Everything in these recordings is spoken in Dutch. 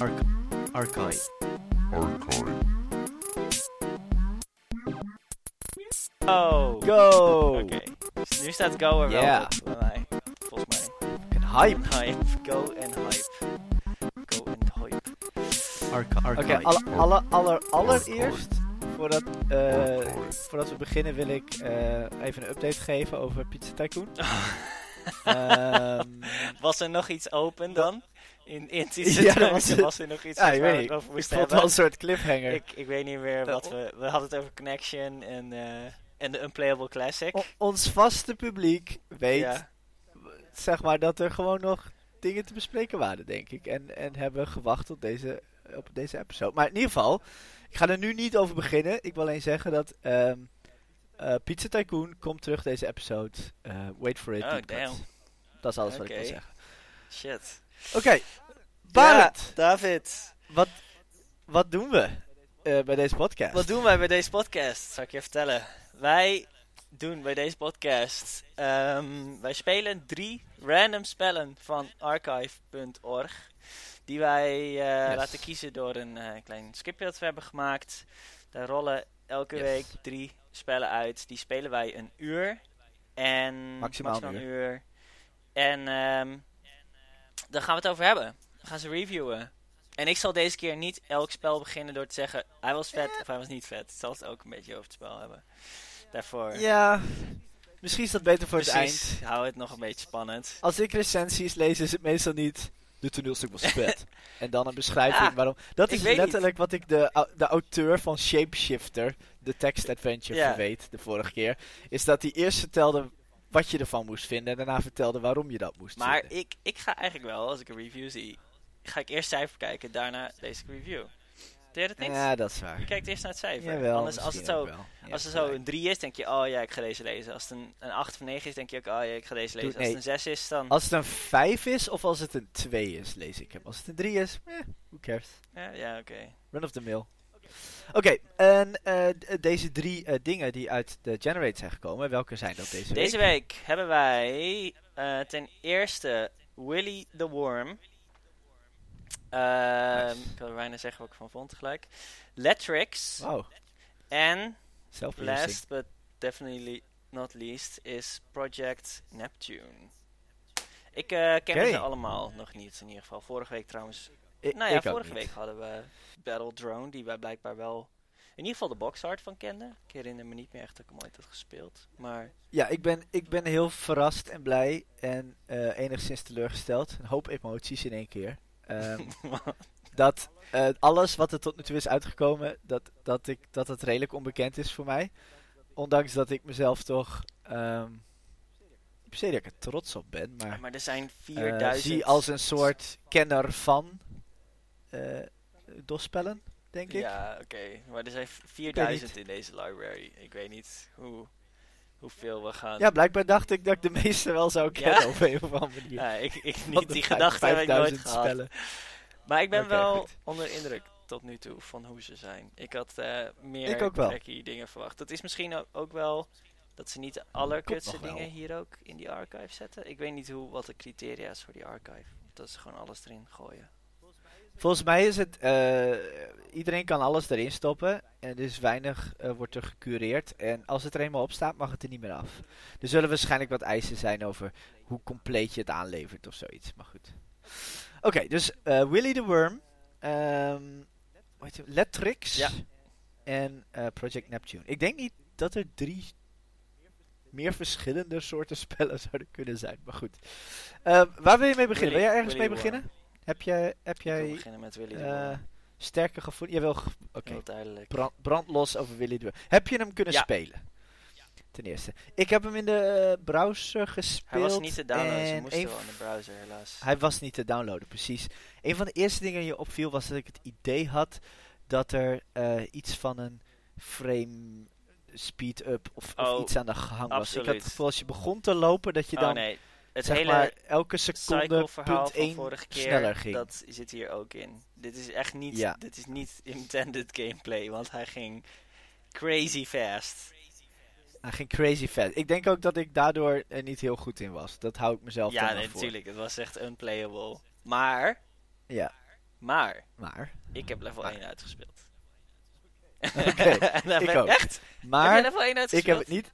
Arch Archive. Archive. Oh. Go! Oké. Dus nu staat go er wel bij mij. Volgens mij. Een hype. Hype. Go en hype. Go en hype. Oké, Archive. alle, alle, aller, allereerst, voordat, eh, voordat we beginnen, wil ik eh, even een update geven over Pizza Tycoon. Ehm, Was er nog iets open dan? In, in Ja, was, er nog iets ja, waar ik we weet over ik moesten vond het wel een soort cliffhanger. Ik, ik weet niet meer wat we... We hadden het over Connection en, eh, en de Unplayable Classic. O- ons vaste publiek weet, Ja. zeg maar, dat er gewoon nog dingen te bespreken waren, denk ik. En, en hebben gewacht op deze, op deze episode. Maar in ieder geval, ik ga er nu niet over beginnen. Ik wil alleen zeggen dat ehm eh, Pizza Tycoon komt terug deze episode. Eh, wait for it. Oh, damn. Dat is alles wat ik wil zeggen. Shit. Oké, Barend, David. wat, wat doen we eh, bij deze podcast? Wat doen wij bij deze podcast? Zal ik je vertellen. Wij doen bij deze podcast. ehm, wij spelen drie random spellen van archive.org. Die wij eh, Yes. laten kiezen door een eh, klein scriptje dat we hebben gemaakt. Daar rollen elke Yes. week drie spellen uit. Die spelen wij een uur. En Maximaal een een uur. En ehm, daar gaan we het over hebben. Dan gaan ze reviewen. En ik zal deze keer niet elk spel beginnen door te zeggen hij was vet of hij was niet vet. Ik zal het ook een beetje over het spel hebben. Daarvoor. Ja, misschien is dat beter voor het Precies, eind. hou het nog een beetje spannend. Als ik recensies lees, is het meestal niet. De toneelstuk was vet. en dan een beschrijving Ja, waarom. Dat is letterlijk wat ik de, de auteur van Shapeshifter, de text adventure, Ja. verweet de vorige keer. Is dat hij eerst vertelde wat je ervan moest vinden. En daarna vertelde waarom je dat moest Maar vinden. ik, ik ga eigenlijk wel, als ik een review zie, ga ik eerst cijfer kijken, daarna deze review. Doe je dat niet? Ja, dat is waar. Je kijkt eerst naar het cijfer. Jawel, Anders, als het zo, als het zo een 3 is, denk je, oh ja, ik ga deze lezen. Als het een, een 8 of 9 is, denk je ook, oh ja, ik ga deze lezen. Doe- Als nee. het een 6 is, dan... Als het een 5 is of als het een 2 is, lees ik hem. Als het een 3 is, eh, who cares. Ja, ja oké. Run of the mill. Oké, en eh, deze drie eh, dingen die uit de Generate zijn gekomen, welke zijn dat deze week? Deze week hebben wij eh, ten eerste Willy the Worm. Ehm, Nice. Ik wil er bijna zeggen wat ik van vond gelijk. Letrix. Wow, En last but definitely not least is Project Neptune. Ik ken ze allemaal nog niet in ieder geval. Vorige week trouwens. Nou ja, ik vorige week hadden we Battle Drone, die wij blijkbaar wel in ieder geval de box art van kenden. Ik herinner me niet meer echt dat ik hem ooit had gespeeld. Maar Ja, ik ben, ik ben heel verrast en blij en eh, enigszins teleurgesteld. Een hoop emoties in één keer. Ehm, dat eh, alles wat er tot nu toe is uitgekomen, dat, dat, ik, dat het redelijk onbekend is voor mij. Ondanks dat ik mezelf toch... per se dat ik er trots op ben, maar... Maar er zijn eh, 4000. zie als een soort kenner van eh DOS-spellen, denk ik. Ja, oké. Maar er zijn 4000 in deze library. Ik weet niet hoe, hoeveel we gaan. Ja, blijkbaar dacht ik dat ik de meeste wel zou Ja? kennen op een of andere manier. Ja, ik, ik niet. Die gedachte heb ik nooit 5000 gehad. spellen. Maar ik ben wel goed. onder indruk tot nu toe van hoe ze zijn. Ik had eh, meer wacky dingen verwacht. Dat is misschien ook wel dat ze niet de allerkutste wel. dingen hier ook in die archive zetten. Ik weet niet hoe, wat de criteria is voor die archive. Dat ze gewoon alles erin gooien. Volgens mij is het, eh, iedereen kan alles erin stoppen en dus weinig eh, wordt er gecureerd. En als het er eenmaal op staat, mag het er niet meer af. Er zullen waarschijnlijk wat eisen zijn over hoe compleet je het aanlevert of zoiets. Maar goed. Oké, dus eh, Willy the Worm, ehm, heet je, Letrix Ja. en Project Neptune. Ik denk niet dat er drie meer verschillende soorten spellen zouden kunnen zijn. Maar goed. Ehm, waar wil je mee beginnen? Willy- wil jij ergens Willy mee beginnen? Heb jij, heb wil jij beginnen met Willy eh, sterke gevoel? Oké. Heel duidelijk. Brand, brandlos over Willy de. Heb je hem kunnen Ja. spelen? Ten eerste. Ik heb hem in de eh, browser gespeeld. Hij was niet te downloaden, ze en moesten wel in de browser helaas. Hij was niet te downloaden, precies. Een van de eerste dingen die je opviel was dat ik het idee had dat er eh, iets van een frame speed-up of, of Oh, iets aan de gang was. Ik had het gevoel als je begon te lopen dat je oh dan nee, het zeg hele maar elke seconde punt één vorige keer, sneller ging. dat zit hier ook in. Dit is echt niet, Ja. dit is niet intended gameplay, want hij ging crazy fast. Hij ging crazy fast. Ik denk ook dat ik daardoor er niet heel goed in was. Dat hou ik mezelf Ja, nee, voor. natuurlijk, het was echt unplayable. Maar, Ja. Maar, Maar, ik heb level Maar. 1 uitgespeeld. Oké, daar ik ook. Echt? heb maar level 1 ik uitgespeeld? heb het niet...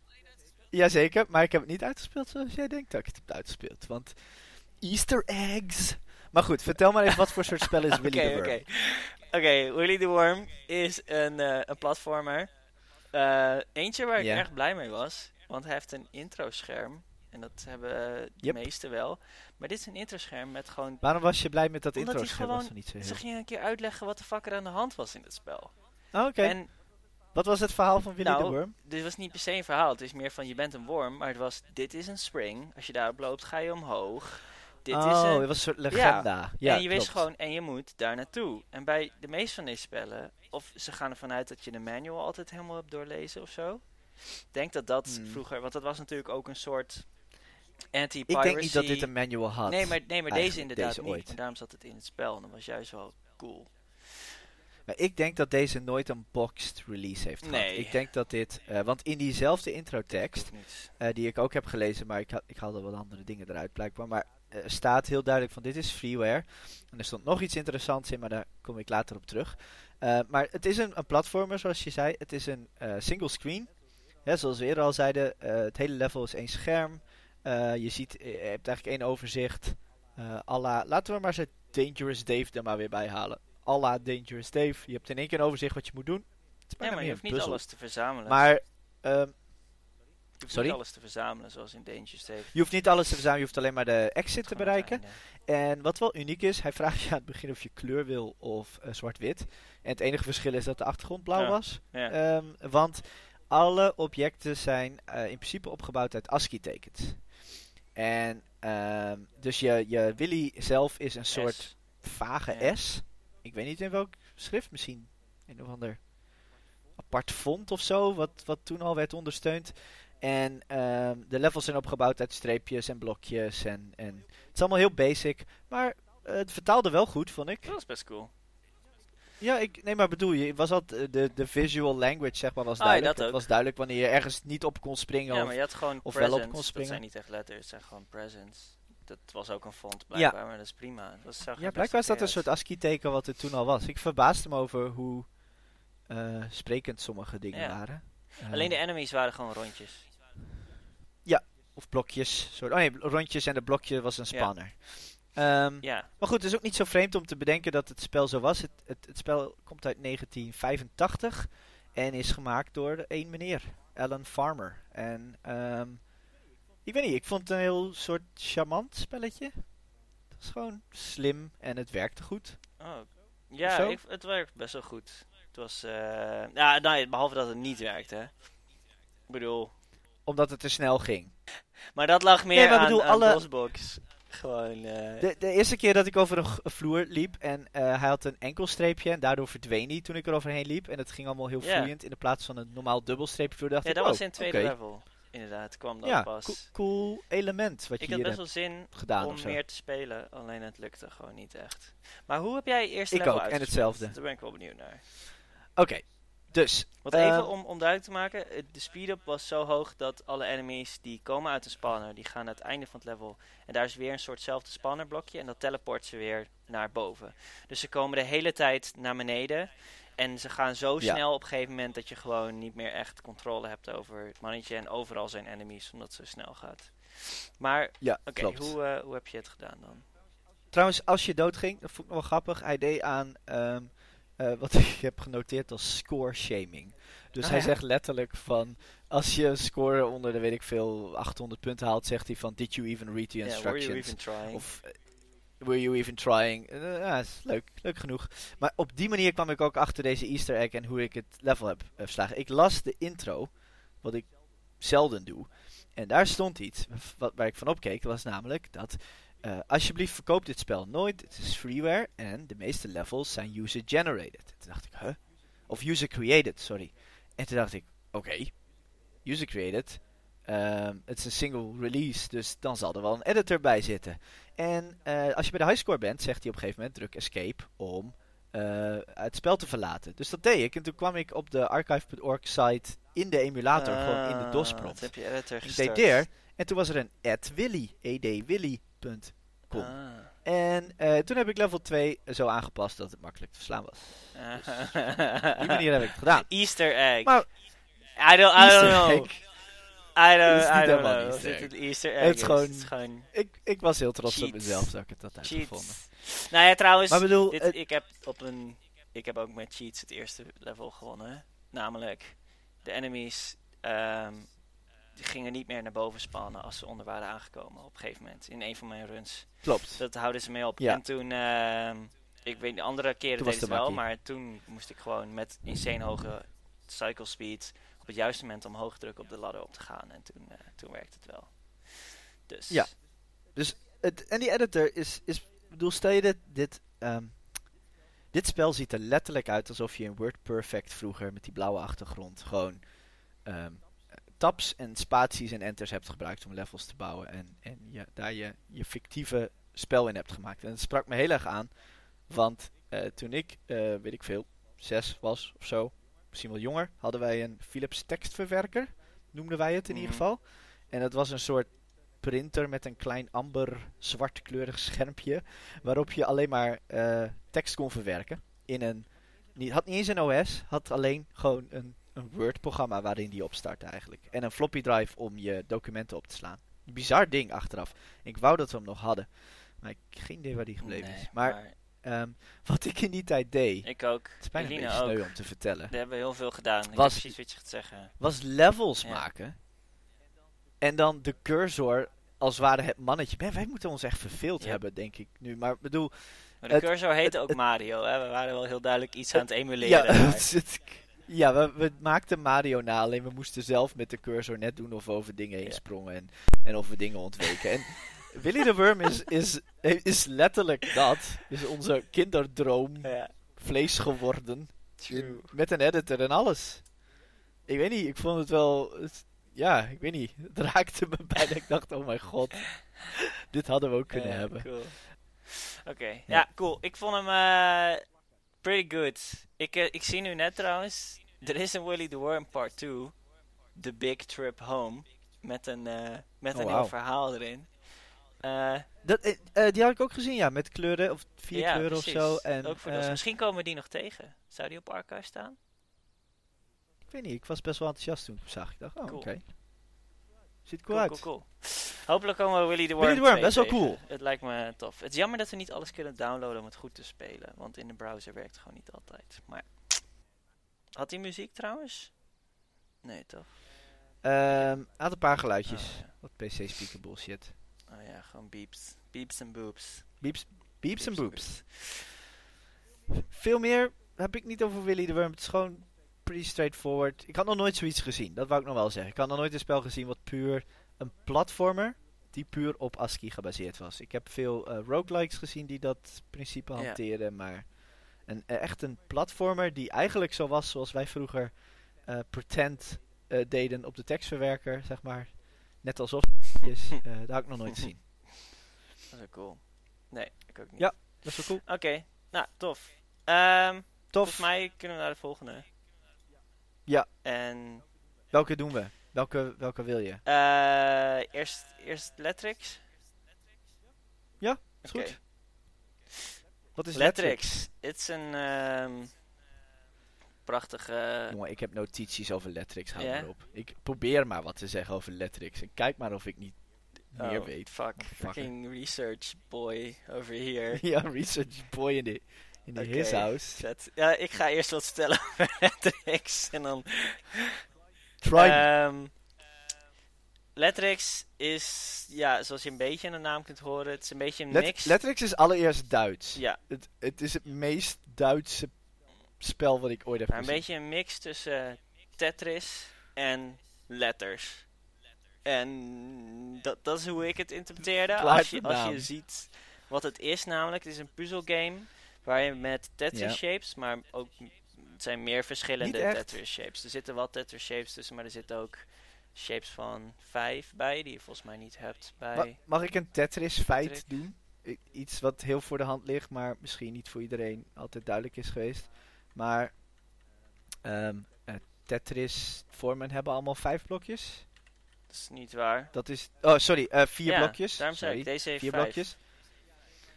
Jazeker, maar ik heb het niet uitgespeeld zoals jij denkt dat ik het heb uitgespeeld. Want Easter eggs... Maar goed, vertel maar even wat voor soort spel is Willy Oké, the Worm. oké. Oké, Willy the Worm is een, eh, een platformer. Eh, eentje waar ik erg blij mee was. Want hij heeft een intro-scherm. En dat hebben eh, de Yep. meesten wel. Maar dit is een intro-scherm met gewoon... Waarom was je blij met dat Omdat intro hij scherm? Was gewoon- er niet zo Ze gingen een keer uitleggen wat de fuck er aan de hand was in het spel. Oh, Oké, En wat was het verhaal van Willy Nou, the Worm? dit was niet per se een verhaal. Het is meer van je bent een worm. Maar het was, dit is een spring. Als je daarop loopt ga je omhoog. Dit oh, is een het was een soort legenda. Ja, en je wist gewoon, en je moet daar naartoe. En bij de meeste van deze spellen, of ze gaan ervan uit dat je de manual altijd helemaal hebt doorlezen of zo. Ik denk dat dat Hmm. vroeger, want dat was natuurlijk ook een soort Ik anti-piracy. denk niet dat dit een manual had. Nee, maar, nee, maar deze inderdaad deze niet. ooit. En daarom zat het in het spel. En dat was juist wel cool. Maar ik denk dat deze nooit een boxed release heeft gehad. Nee. Ik denk dat dit... eh, want in diezelfde introtekst, eh, die ik ook heb gelezen, maar ik, ha ik haalde wat andere dingen eruit blijkbaar. Maar eh, staat heel duidelijk van dit is freeware. En er stond nog iets interessants in, maar daar kom ik later op terug. Maar het is een, een platformer, zoals je zei. Het is een single screen. Ja, zoals we eerder al zeiden, het hele level is één scherm. Je ziet, je hebt eigenlijk één overzicht. Alla, laten we maar zo Dangerous Dave er maar weer bij halen. Alla Dangerous Dave. Je hebt in één keer een overzicht wat je moet doen. Het Ja, maar je hoeft niet alles te verzamelen. Maar ehm, je hoeft sorry? niet alles te verzamelen, zoals in Danger State. je hoeft niet alles te verzamelen, je hoeft alleen maar de exit te bereiken. En wat wel uniek is, hij vraagt je aan het begin of je kleur wil of eh, zwart-wit. En het enige verschil is dat de achtergrond blauw Ja. was. Ja. Ehm, want alle objecten zijn eh, in principe opgebouwd uit ASCII-tekens. En ehm, dus je, je Willy zelf is een soort S. vage. S. Ik weet niet in welk schrift, misschien een of ander apart font of zo, wat, wat toen al werd ondersteund. En ehm, de levels zijn opgebouwd uit streepjes en blokjes. En, en het is allemaal heel basic, maar eh, het vertaalde wel goed, vond ik. Dat was best cool. Ja, ik, nee, maar bedoel je, was dat eh, de, de visual language, zeg maar, was Ah, duidelijk. dat ook. was duidelijk wanneer je ergens niet op kon springen. Ja, of- maar je had gewoon of wel op presents. kon Dat springen. zijn niet echt letters, het zijn gewoon presents. Dat was ook een font blijkbaar, maar dat is prima. Dat zag ja, blijkbaar is dat een soort. ASCII-teken wat er toen al was. Ik verbaasde me over hoe eh, sprekend sommige dingen Ja. waren. Eh, Alleen de enemies waren gewoon rondjes. Of blokjes. Soort, oh nee, rondjes en de blokje was een Ja. spanner. Ehm, Ja, Maar goed, het is ook niet zo vreemd om te bedenken dat het spel zo was. Het, het, het spel komt uit 1985 en is gemaakt door één meneer, Alan Farmer. En ehm, ik weet niet, ik vond het een heel soort charmant spelletje. Het was gewoon slim en het werkte goed. oh. ja ik, het werkt best wel goed. Het was, eh ja, nee, behalve dat het niet werkte. hè. Ik bedoel, Omdat het te snel ging. maar dat lag meer Nee, maar aan, bedoel, aan alle- DOSBox. Gewoon, eh, De, de eerste keer dat ik over een, vloer liep en eh, hij had een enkelstreepje en daardoor verdween hij toen ik er overheen liep. En het ging allemaal heel Ja. vloeiend in de plaats van een normaal dubbelstreepje vloer. Dacht ja, ik, dat oh, was in het tweede level. Inderdaad, kwam dat Ja, pas. cool, cool element wat je ik had best wel zin gedaan om meer te spelen, alleen het lukte gewoon niet echt. Maar hoe heb jij eerst Ik level ook, en hetzelfde. Daar ben ik wel benieuwd naar. Oké, dus. Want even Ehm, om, om duidelijk te maken, de speed-up was zo hoog dat alle enemies die komen uit de spanner, die gaan naar het einde van het level. En daar is weer een soortzelfde spannerblokje en dat teleport ze weer naar boven. Dus ze komen de hele tijd naar beneden. En ze gaan zo Ja. snel op een gegeven moment dat je gewoon niet meer echt controle hebt over het mannetje. En overal zijn enemies, omdat het zo snel gaat. Maar, Ja, oké, hoe, eh, hoe heb je het gedaan dan? Trouwens, als je doodging, dat vond ik nog wel grappig. Hij deed aan ehm, eh, wat ik heb genoteerd als score shaming. Dus Ah, hij ja? zegt letterlijk van, als je een score onder de weet ik veel 800 punten haalt, zegt hij van, did you even read the Ja, were you instructions? even trying? Of eh, were you even trying? Eh, ja, is leuk, leuk genoeg. Maar op die manier kwam ik ook achter deze easter egg en hoe ik het level heb eh, verslagen. Ik las de intro, wat ik zelden doe. En daar stond iets wat, waar ik van opkeek, was namelijk dat eh, alsjeblieft verkoop dit spel nooit. Het is freeware en de meeste levels zijn user generated. Toen dacht ik, huh? Of user created, sorry. En toen dacht ik, oké, user created. ehm, het is een single release, dus dan zal er wel een editor bij zitten. En eh, als je bij de highscore bent, zegt hij op een gegeven moment druk escape om eh, het spel te verlaten. Dus dat deed ik. En toen kwam ik op de archive.org site in de emulator, gewoon in de Ah, DOS dat prompt. heb je editor Ik gestart. deed en toen was er een @willy, edwilly.com. Ah. En eh, toen heb ik level 2 zo aangepast dat het makkelijk te verslaan was. Op die manier heb ik het gedaan. Easter egg. Maar- I don't, I don't know. egg. I don't, Het is niet I don't know. Easter een Easter egg Het is gewoon- Het is gewoon Ik, ik was heel trots op mezelf dat ik het had uitgevonden. cheats. Nou ja, trouwens, Maar bedoel, dit, het- ik, heb op een, ik heb ook met cheats het eerste level gewonnen. Namelijk, de enemies ehm, die gingen niet meer naar boven spannen als ze onder waren aangekomen op een gegeven moment. In een van mijn runs. Klopt. Dat houden ze mee op. Ja. En toen, ehm, ik weet de andere keren deed het wel, maar toen moest ik gewoon met insane hoge cycle speed het juiste moment omhoog drukken op de ladder op te gaan. En toen, eh, toen werkte het wel. Dus. Ja. Het, en die editor is, is ik bedoel, stel je dit, dit, ehm, dit spel ziet er letterlijk uit alsof je in WordPerfect vroeger met die blauwe achtergrond gewoon ehm, tabs en spaties en enters hebt gebruikt om levels te bouwen en, en je, daar je, je fictieve spel in hebt gemaakt. En het sprak me heel erg aan, want eh, toen ik, eh, weet ik veel, zes was of zo, misschien wel jonger, hadden wij een Philips tekstverwerker, noemden wij het in ieder Mhm. geval. En dat was een soort printer met een klein amber zwartkleurig schermpje. Waarop je alleen maar eh, tekst kon verwerken. In een, niet, had niet eens een OS, had alleen gewoon een, een Word-programma waarin die opstart eigenlijk. En een floppy drive om je documenten op te slaan. Bizar ding achteraf. Ik wou dat we hem nog hadden. Maar ik heb geen idee waar die gebleven Nee, is. Maar maar ehm, wat ik in die tijd deed, ik ook. het is bijna een beetje sneu om te vertellen. We hebben heel veel gedaan. Ik Was- precies wat je gaat zeggen. was levels Ja. maken. En dan de cursor als het ware het mannetje. Man, wij moeten ons echt verveeld Ja. hebben, denk ik nu. Maar ik bedoel, Maar de Het- cursor heette ook het- Mario. Hè? We waren wel heel duidelijk iets aan het emuleren. ja we, we maakten Mario na. Alleen we moesten zelf met de cursor net doen of we over dingen heen sprongen. En, en of we dingen ontweken. En Willy de Worm is, is, is letterlijk dat. Is onze kinderdroom ja, vlees geworden. In- met een editor en alles. Ik weet niet, ik vond het wel... het- ja, ik weet niet. Het raakte me bijna. Ik dacht, oh mijn god. Dit hadden we ook kunnen hebben. Cool. Oké, ja. cool. Ik vond hem eh, pretty good. Ik, eh, ik zie nu net trouwens, er is een Willy the Worm part 2. The Big Trip Home. Met een, eh, met Oh, een heel wauw. verhaal erin. Eh, Dat, eh, eh, die had ik ook gezien, ja. Met kleuren, of vier ja, kleuren precies. of zo. En, Ook voor DOS. Misschien komen we die nog tegen. Zou die op Archive staan? ik weet niet, ik was best wel enthousiast toen ik hem zag. Ik dacht, oh, Cool. oké. Ziet er cool, Cool, uit. cool. Hopelijk komen we Willy the Worm Willy the Worm, 2 best wel cool. Het lijkt me tof. Het is jammer dat we niet alles kunnen downloaden om het goed te spelen. Want in de browser werkt het gewoon niet altijd. Maar had hij muziek trouwens? Nee, toch? Ehm, had een paar geluidjes. Oh, ja. Wat PC-speaker bullshit. Oh ja, gewoon beeps. Beeps en boops. Beeps, beeps en boops. Veel meer heb ik niet over Willy de Worm. Het is gewoon pretty straightforward. Ik had nog nooit zoiets gezien. Dat wou ik nog wel zeggen. Ik had nog nooit een spel gezien wat puur een platformer die puur op ASCII gebaseerd was. Ik heb veel eh, roguelikes gezien die dat principe hanteren, maar een, eh, echt een platformer die eigenlijk zo was zoals wij vroeger eh, pretend deden op de tekstverwerker, zeg maar. Net alsof is, eh dat had ik nog nooit gezien. Dat is wel cool. Nee, ik ook niet. Ja. Dat is wel cool. Oké, nou, tof. Ehm Tof. Volgens mij kunnen we naar de volgende. Ja. En Welke doen we? Welke, welke wil je? eh eerst, eerst Letrix. Ja, is goed. Wat is Letrix? Letrix. Het is een prachtige... Jongen, ik heb notities over Letrix, hou maar op. Ik probeer maar wat te zeggen over Letrix. En kijk maar of ik niet meer oh, weet. Fuck, fucking research boy over here. ja, research boy in de, in de his house. Vet. Ja, ik ga eerst wat vertellen over Letrix. En dan... Try. Ehm, Letrix is, ja, zoals je een beetje in de naam kunt horen, het is een beetje een Let- mix. Letrix is allereerst Duits. ja, Het, het is het meest Duitse spel wat ik ooit heb maar een gezien. beetje een mix tussen Tetris en letters. En dat, dat is hoe ik het interpreteerde. Als je, als je ziet wat het is, namelijk, het is een puzzelgame waar je met Tetris Ja. shapes, maar ook het zijn meer verschillende. Tetris shapes. Er zitten wel Tetris shapes tussen, maar er zitten ook shapes van vijf bij, die je volgens mij niet hebt bij. Ma- mag ik een Tetris feit Tetris. doen? I- iets wat heel voor de hand ligt, maar misschien niet voor iedereen altijd duidelijk is geweest. Maar ehm, eh, Tetris vormen hebben allemaal vijf blokjes. Dat is niet waar. Dat is. Oh, sorry, eh, vier Ja, blokjes. Daarom zei ik, deze heeft vier vijf. blokjes.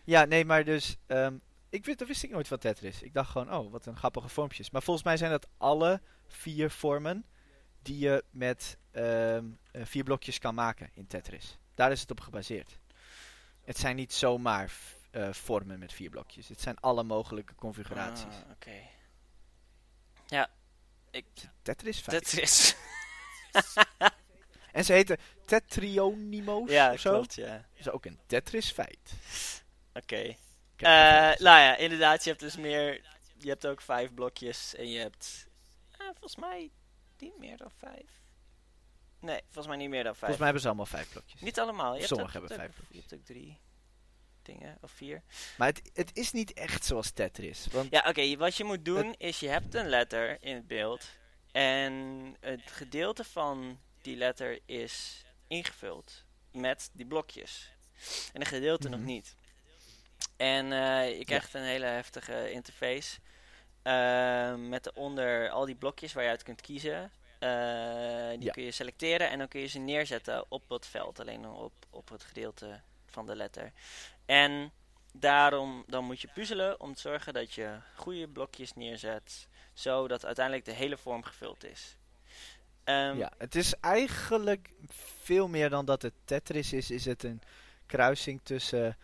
Ja, nee, maar dus... ehm, ik wist, dat wist ik nooit van Tetris. Ik dacht gewoon, oh, wat een grappige vormpjes. Maar volgens mij zijn dat alle vier vormen die je met ehm, eh, vier blokjes kan maken in Tetris. Daar is het op gebaseerd. Het zijn niet zomaar vormen met vier blokjes. Het zijn alle mogelijke configuraties. Ah, Oké. Ja, ik, Tetris feit. Tetris. En ze heten Tetrionimo's ja, of zo. klopt, ja. Dat is ook een Tetris feit. Oké. Heb Eh, nou ja, inderdaad, je hebt dus meer... Je hebt ook vijf blokjes en je hebt... eh, volgens mij niet meer dan vijf. Nee, volgens mij niet meer dan vijf. Volgens mij hebben ze allemaal vijf blokjes. Niet allemaal. Je hebt ook, hebben vijf ook- Je hebt ook drie dingen, of vier. Maar het, het is niet echt zoals Tetris. Want Ja, oké, wat je moet doen is je hebt een letter in het beeld. En het gedeelte van die letter is ingevuld met die blokjes. En een gedeelte nog Mhm. niet. En eh, je krijgt een hele heftige interface. eh, met daaronder al die blokjes waar je uit kunt kiezen. Eh, die Ja. kun je selecteren en dan kun je ze neerzetten op het veld. Alleen op, op het gedeelte van de letter. En daarom dan moet je puzzelen om te zorgen dat je goede blokjes neerzet. Zodat uiteindelijk de hele vorm gevuld is. Ehm, ja, het is eigenlijk veel meer dan dat het Tetris is. Is het een kruising tussen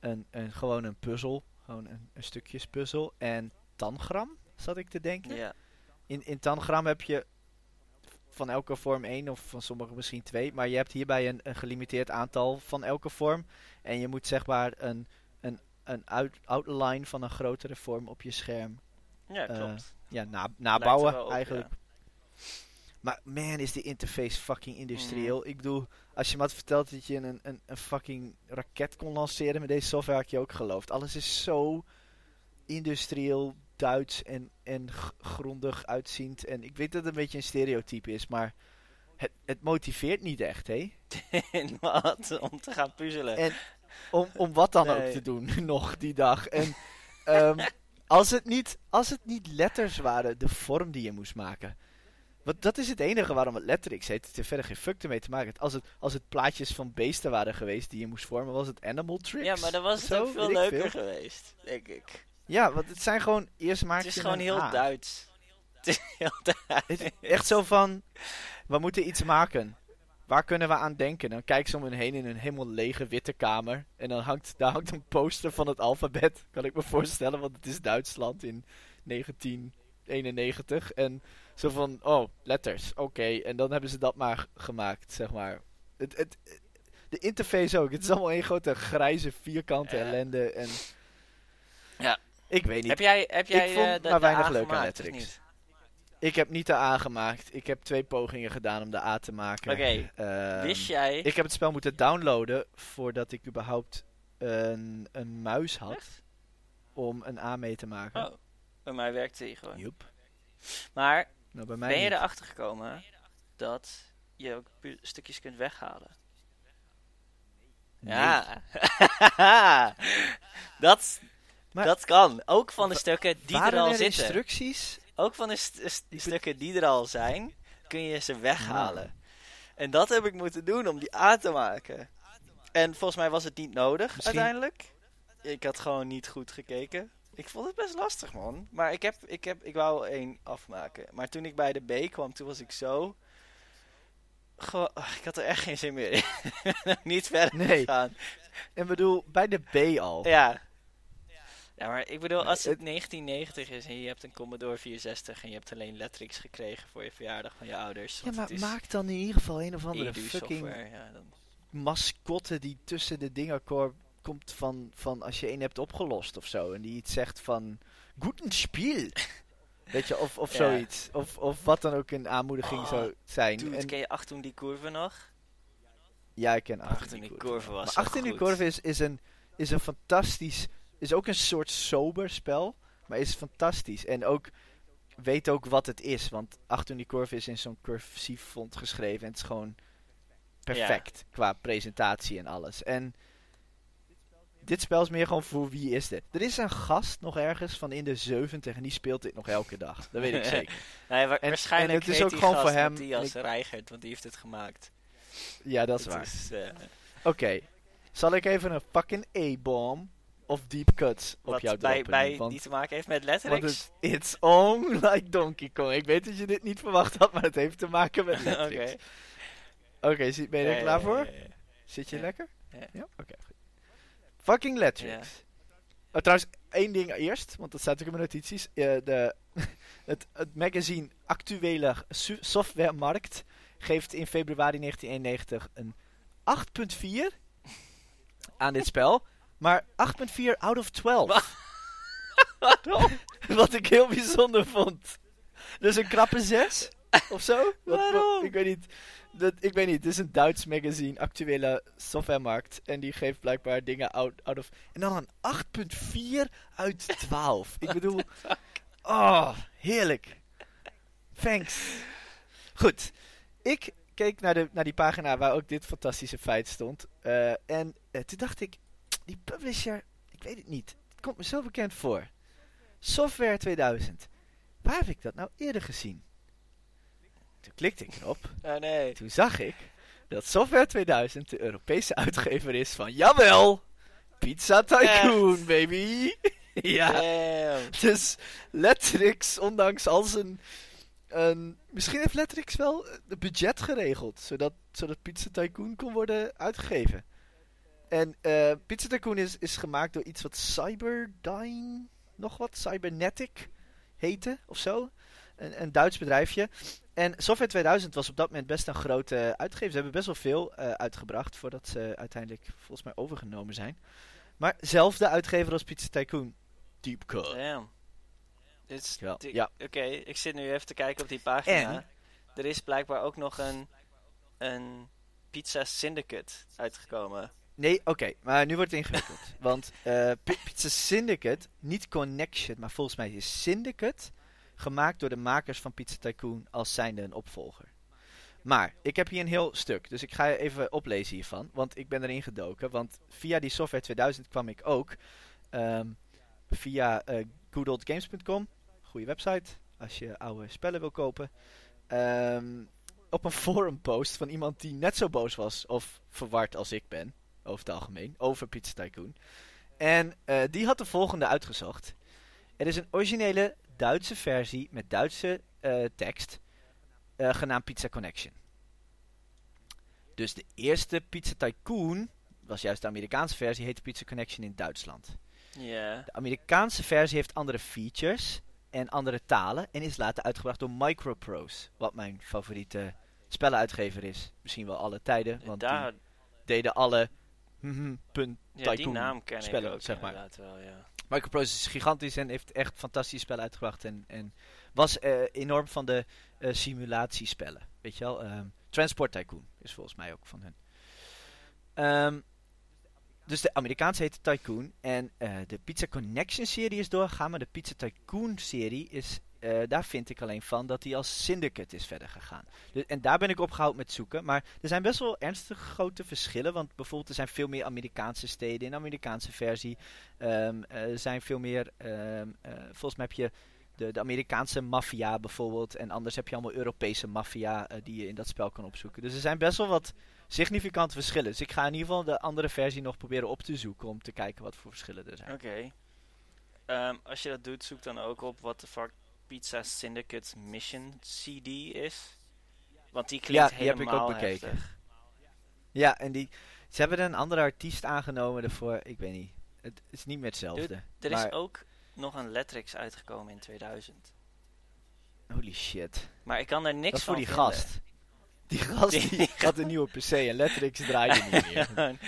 een, een, gewoon een puzzel. Gewoon een, een stukjes puzzel. En tangram, zat ik te denken. ja. In, in tangram heb je van elke vorm één of van sommige misschien twee. Maar je hebt hierbij een, een gelimiteerd aantal van elke vorm. En je moet zeg maar een, een, een out- outline van een grotere vorm op je scherm ja, Eh, klopt. ja, na, nabouwen op, eigenlijk. ja. Maar man, is de interface fucking industrieel. Mhm. Ik bedoel, als je me had verteld dat je een, een, een fucking raket kon lanceren met deze software, had je ook geloofd. Alles is zo industrieel, Duits en, en grondig uitziend. En ik weet dat het een beetje een stereotype is, maar het, het motiveert niet echt, hè? In wat? Om te gaan puzzelen. En om, om wat dan ook te doen, nog die dag. En ehm, als, het niet, als het niet letters waren, de vorm die je moest maken. Want dat is het enige waarom het letterix heet. Het heeft verder geen fuck ermee te maken. Als het, als het plaatjes van beesten waren geweest die je moest vormen, was het Animal Tricks. ja, maar dan was het Zo, ook veel leuker veel. geweest, denk ik. Ja, want het zijn gewoon, eerst maak Het is gewoon heel A. Duits. Het is heel Duits. Echt zo van, we moeten iets maken. Waar kunnen we aan denken? Dan kijken ze om hen heen in een helemaal lege witte kamer. En dan hangt, daar hangt een poster van het alfabet. Kan ik me voorstellen, want het is Duitsland in 1991. En zo van, oh, letters, oké. En dan hebben ze dat maar gemaakt, zeg maar. Het, het, de interface ook. Het is allemaal één grote grijze vierkante Ja. ellende. En Ja. Ik weet niet. Heb jij, heb jij vond eh, de, maar weinig leuk aan Letterix. Ik heb niet de A gemaakt. Ik heb twee pogingen gedaan om de A te maken. Oké, Ehm, Wist jij... Ik heb het spel moeten downloaden voordat ik überhaupt een, een muis had Echt? om een A mee te maken. Oh, bij mij werkte die gewoon. Joep. Maar Nou, bij mij ben je niet. erachter gekomen dat je ook stukjes kunt weghalen? Nee. Ja. dat, Maar- dat kan. Ook van de stukken die er al er zitten. instructies? Ook van de st- st- be- stukken die er al zijn, kun je ze weghalen. Ah. En dat heb ik moeten doen om die A te maken. En volgens mij was het niet nodig Misschien- uiteindelijk. Ik had gewoon niet goed gekeken. Ik vond het best lastig, man. Maar ik, heb, ik, heb, ik wou één afmaken. Maar toen ik bij de B kwam, toen was ik zo... Gewoon, ik had er echt geen zin meer in. niet verder Nee. gegaan. En bedoel, bij de B al. Ja. Ja, maar ik bedoel, als het het- 1990 is en je hebt een Commodore 64 en je hebt alleen Letterix gekregen voor je verjaardag van je ouders. Ja, maar maak dan in ieder geval een of andere fucking. Ja, dan... mascotte die tussen de dingen komt van, van als je één hebt opgelost of zo. En die iets zegt van, guten Spiel. Weet je, of, of Ja. zoiets. Of, of wat dan ook een aanmoediging Oh, zou zijn. Dude, En- ken je Achtung die curve nog? ja, ik ken Achtung Achter die curve was Maar Achter die curve is, is, een, is een fantastisch... Is ook een soort sober spel. Maar is fantastisch. En ook... Weet ook wat het is. Want Achter die curve is in zo'n cursief font geschreven. En het is gewoon perfect. Qua presentatie en alles. En... Dit spel is meer gewoon voor wie is dit. Er is een gast nog ergens van in de 70 en die speelt dit nog elke dag. Dat weet ik zeker. Nee, wa- En- waarschijnlijk en het is ook die gewoon voor hem- Matthias ik- Reigert, want die heeft het gemaakt. Ja, dat is Het waar. eh, Oké. Zal ik even een fucking E-bom of deep cuts op Wat jouw bij, droppen. bij want, die te maken heeft met want letterix. het, it's on like Donkey Kong. Ik weet dat je dit niet verwacht had, maar het heeft te maken met Oké. Oké, zie- ben je er Ja, klaar ja, voor? ja. Zit je lekker? Ja. Oké. Fucking Letrix. Oh, trouwens, één ding eerst, want dat staat ook in mijn notities. Eh, de, het, het magazine Actuele Softwaremarkt geeft in februari 1991 een 8.4 aan dit spel. Maar 8.4 out of 12. Wa- Waarom? Wat ik heel bijzonder vond. Dus een krappe 6 of zo? Wat- ik weet niet. Dat, ik weet niet. Het is een Duits magazine, actuele softwaremarkt. En die geeft blijkbaar dingen out, out of. En dan een 8,4 uit 12. ik bedoel. Oh, heerlijk. Thanks. Goed. Ik keek naar, de, naar die pagina waar ook dit fantastische feit stond. Eh, en eh, toen dacht ik, die publisher, ik weet het niet. Het komt me zo bekend voor. Software 2000. Waar heb ik dat nou eerder gezien? Toen klikte ik erop. Oh nee. Toen zag ik dat Software 2000 de Europese uitgever is van, jawel, Pizza Tycoon, baby. ja, Damn. dus Lettrix, ondanks al zijn... een- misschien heeft Lettrix wel het budget geregeld, zodat, zodat Pizza Tycoon kon worden uitgegeven. En eh, Pizza Tycoon is, is gemaakt door iets wat Cyberdyne, nog wat, Cybernetic heette, of zo. Een, een Duits bedrijfje. En Software 2000 was op dat moment best een grote uitgever. Ze hebben best wel veel eh, uitgebracht voordat ze uiteindelijk volgens mij overgenomen zijn. Maar zelfde uitgever als Pizza Tycoon. Deep Cut. Damn. Dit is, Wel, di- ja. Oké, ik zit nu even te kijken op die pagina. Er is blijkbaar ook nog een, een Pizza Syndicate uitgekomen. Nee, oké, maar nu wordt het ingewikkeld. want Pi- Pizza Syndicate, niet Connection, maar volgens mij is Syndicate gemaakt door de makers van Pizza Tycoon als zijnde een opvolger. Maar ik heb hier een heel stuk, dus ik ga je even oplezen hiervan, want ik ben erin gedoken. Want via die Software 2000 kwam ik ook ehm, via eh goodoldgames.com, goede website als je oude spellen wil kopen, ehm, op een forum post van iemand die net zo boos was of verward als ik ben over het algemeen, over Pizza Tycoon. En eh, die had de volgende uitgezocht. Er is een originele Duitse versie met Duitse eh, tekst, eh, genaamd Pizza Connection. Dus de eerste Pizza Tycoon was juist de Amerikaanse versie, heette Pizza Connection in Duitsland. Ja. De Amerikaanse versie heeft andere features en andere talen en is later uitgebracht door Microprose, wat mijn favoriete spellenuitgever is. Misschien wel alle tijden, want Daar, die deden alle mhm, punt ja, die naam ken spellen, ik ook zeg maar. inderdaad wel, ja. Microprose is gigantisch en heeft echt fantastische spellen uitgebracht. En, en was eh, enorm van de eh, simulatiespellen. Weet je wel? Ehm, Transport Tycoon is volgens mij ook van hun. Ehm, dus de Amerikaanse heet Tycoon. En eh, de Pizza Connection serie is doorgegaan. Maar de Pizza Tycoon serie is... eh, daar vind ik alleen van dat die als Syndicate is verder gegaan. Dus, en daar ben ik opgehouden met zoeken. Maar er zijn best wel ernstig grote verschillen. Want bijvoorbeeld er zijn veel meer Amerikaanse steden in de Amerikaanse versie. Ehm, er zijn veel meer, ehm, eh, volgens mij heb je de, de Amerikaanse maffia bijvoorbeeld. En anders heb je allemaal Europese maffia eh, die je in dat spel kan opzoeken. Dus er zijn best wel wat significante verschillen. Dus ik ga in ieder geval de andere versie nog proberen op te zoeken om te kijken wat voor verschillen er zijn. Oké. Ehm, als je dat doet, zoek dan ook op wat de fuck Pizza Syndicate Mission CD is. Want die klinkt Ja, die heb ik ook helemaal bekeken. heftig. Ja, en die, ze hebben een andere artiest aangenomen ervoor. Ik weet niet. Het is niet meer hetzelfde. Er maar, is ook nog een Lettrix uitgekomen in 2000. Holy shit. Maar ik kan er niks Dat is voor van die vinden. gast. Die gast Die- die had een nieuwe PC en Lettrix draaide niet meer.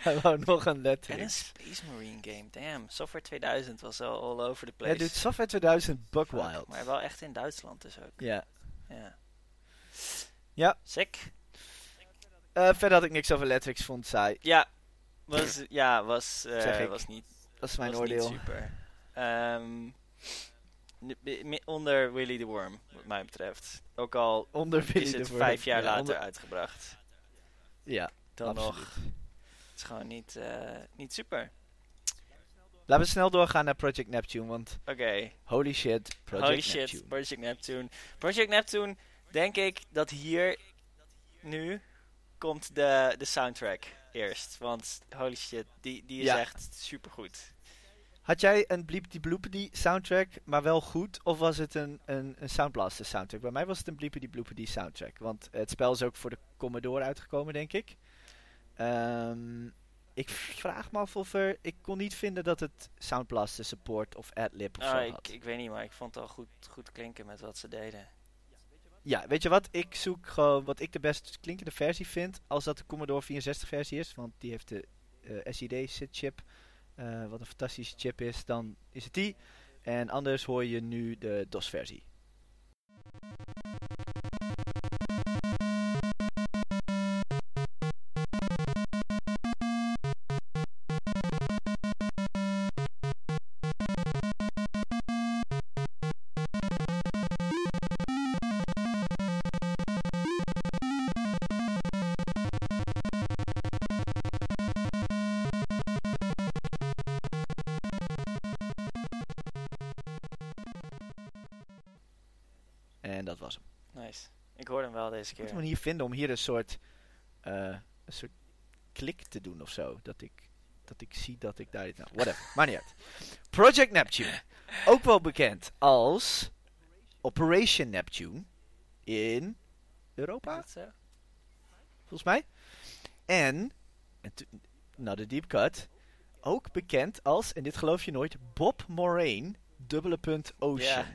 Hij wou nog een en Lettrix. een Space Marine game, damn. Software 2000 was al all over the Ja, place. dude, Software 2000 Fuck, Buckwild. Maar wel echt in Duitsland dus ook. Ja. Ja. Ja. Sick. Eh, verder had ik niks over Lettrix, vond saai. Ja. Was, ja, was, ik. was niet Dat is mijn was oordeel. Super. Ehm, onder Willy the Worm, wat mij betreft. Ook al Onder is het vijf jaar Ja, later uitgebracht. Ja, Dan absoluut. nog. Is gewoon niet, eh, niet super. Laten we snel doorgaan naar Project Neptune, want Oké. holy shit, Project Holy shit, Neptune. Project Neptune. Project Neptune, denk ik dat hier nu komt de, de soundtrack. eerst. Want holy shit, die, die is Ja. echt supergoed. Had jij een Bleepity Bloopity soundtrack, maar wel goed? Of was het een, een, een Sound Blaster soundtrack? Bij mij was het een Bleepity Bloopity soundtrack. Want het spel is ook voor de Commodore uitgekomen, denk ik. Ehm, ik vraag me af of er... Ik kon niet vinden dat het Sound Blaster support of AdLib of zo Ah, ik, had. ik weet niet, maar ik vond het al goed, goed klinken met wat ze deden. Ja, weet je wat? Ik zoek gewoon wat ik de best klinkende versie vind. Als dat de Commodore 64 versie is. Want die heeft de eh, SID SID chip. eh, wat een fantastische chip is. Dan is het die. En anders hoor je nu de DOS versie. Deze Ik moet keer. hem hier vinden om hier een soort, eh, een soort klik te doen of zo. Dat ik, dat ik zie dat ik daar iets... Nou, whatever. maar niet uit. Project Neptune. Ook wel bekend als Operation Neptune in Europa, volgens mij. En, en to- nou de deep cut, ook bekend als, en dit geloof je nooit, Bob Moraine, dubbele punt Ocean.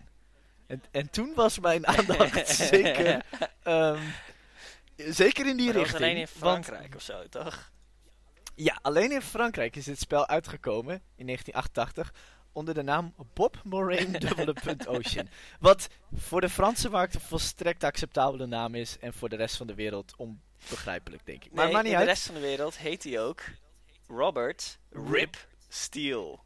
En, en toen was mijn aandacht zeker, ehm, zeker in die Maar richting. alleen in want- Frankrijk of zo, toch? ja, alleen in Frankrijk is dit spel uitgekomen in 1988 onder de naam Bob Moraine dubbele punt Ocean. Wat voor de Franse markt een volstrekt acceptabele naam is en voor de rest van de wereld onbegrijpelijk, denk ik. Maar nee, maakt niet uit. de rest van de wereld heet hij ook Robert Rip Steele.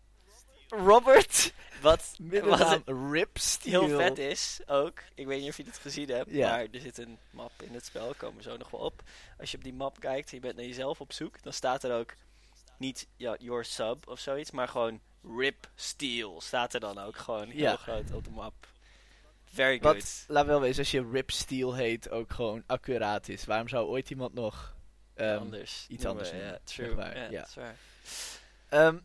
Robert, Wat, wat Rip Steele. heel vet is ook, ik weet niet of je dit gezien hebt, Ja. maar er zit een map in het spel, komen we zo nog wel op. Als je op die map kijkt en je bent naar jezelf op zoek, dan staat er ook niet ja, your sub of zoiets, maar gewoon Rip Steele staat er dan ook gewoon heel Ja. groot op de map. Very Wat, good. laat wel wezen, als je Rip Steel heet, ook gewoon accuraat is. Waarom zou ooit iemand nog... ehm, anders. iets noemen, anders Ja, true. ja, ja. dat is waar. ehm,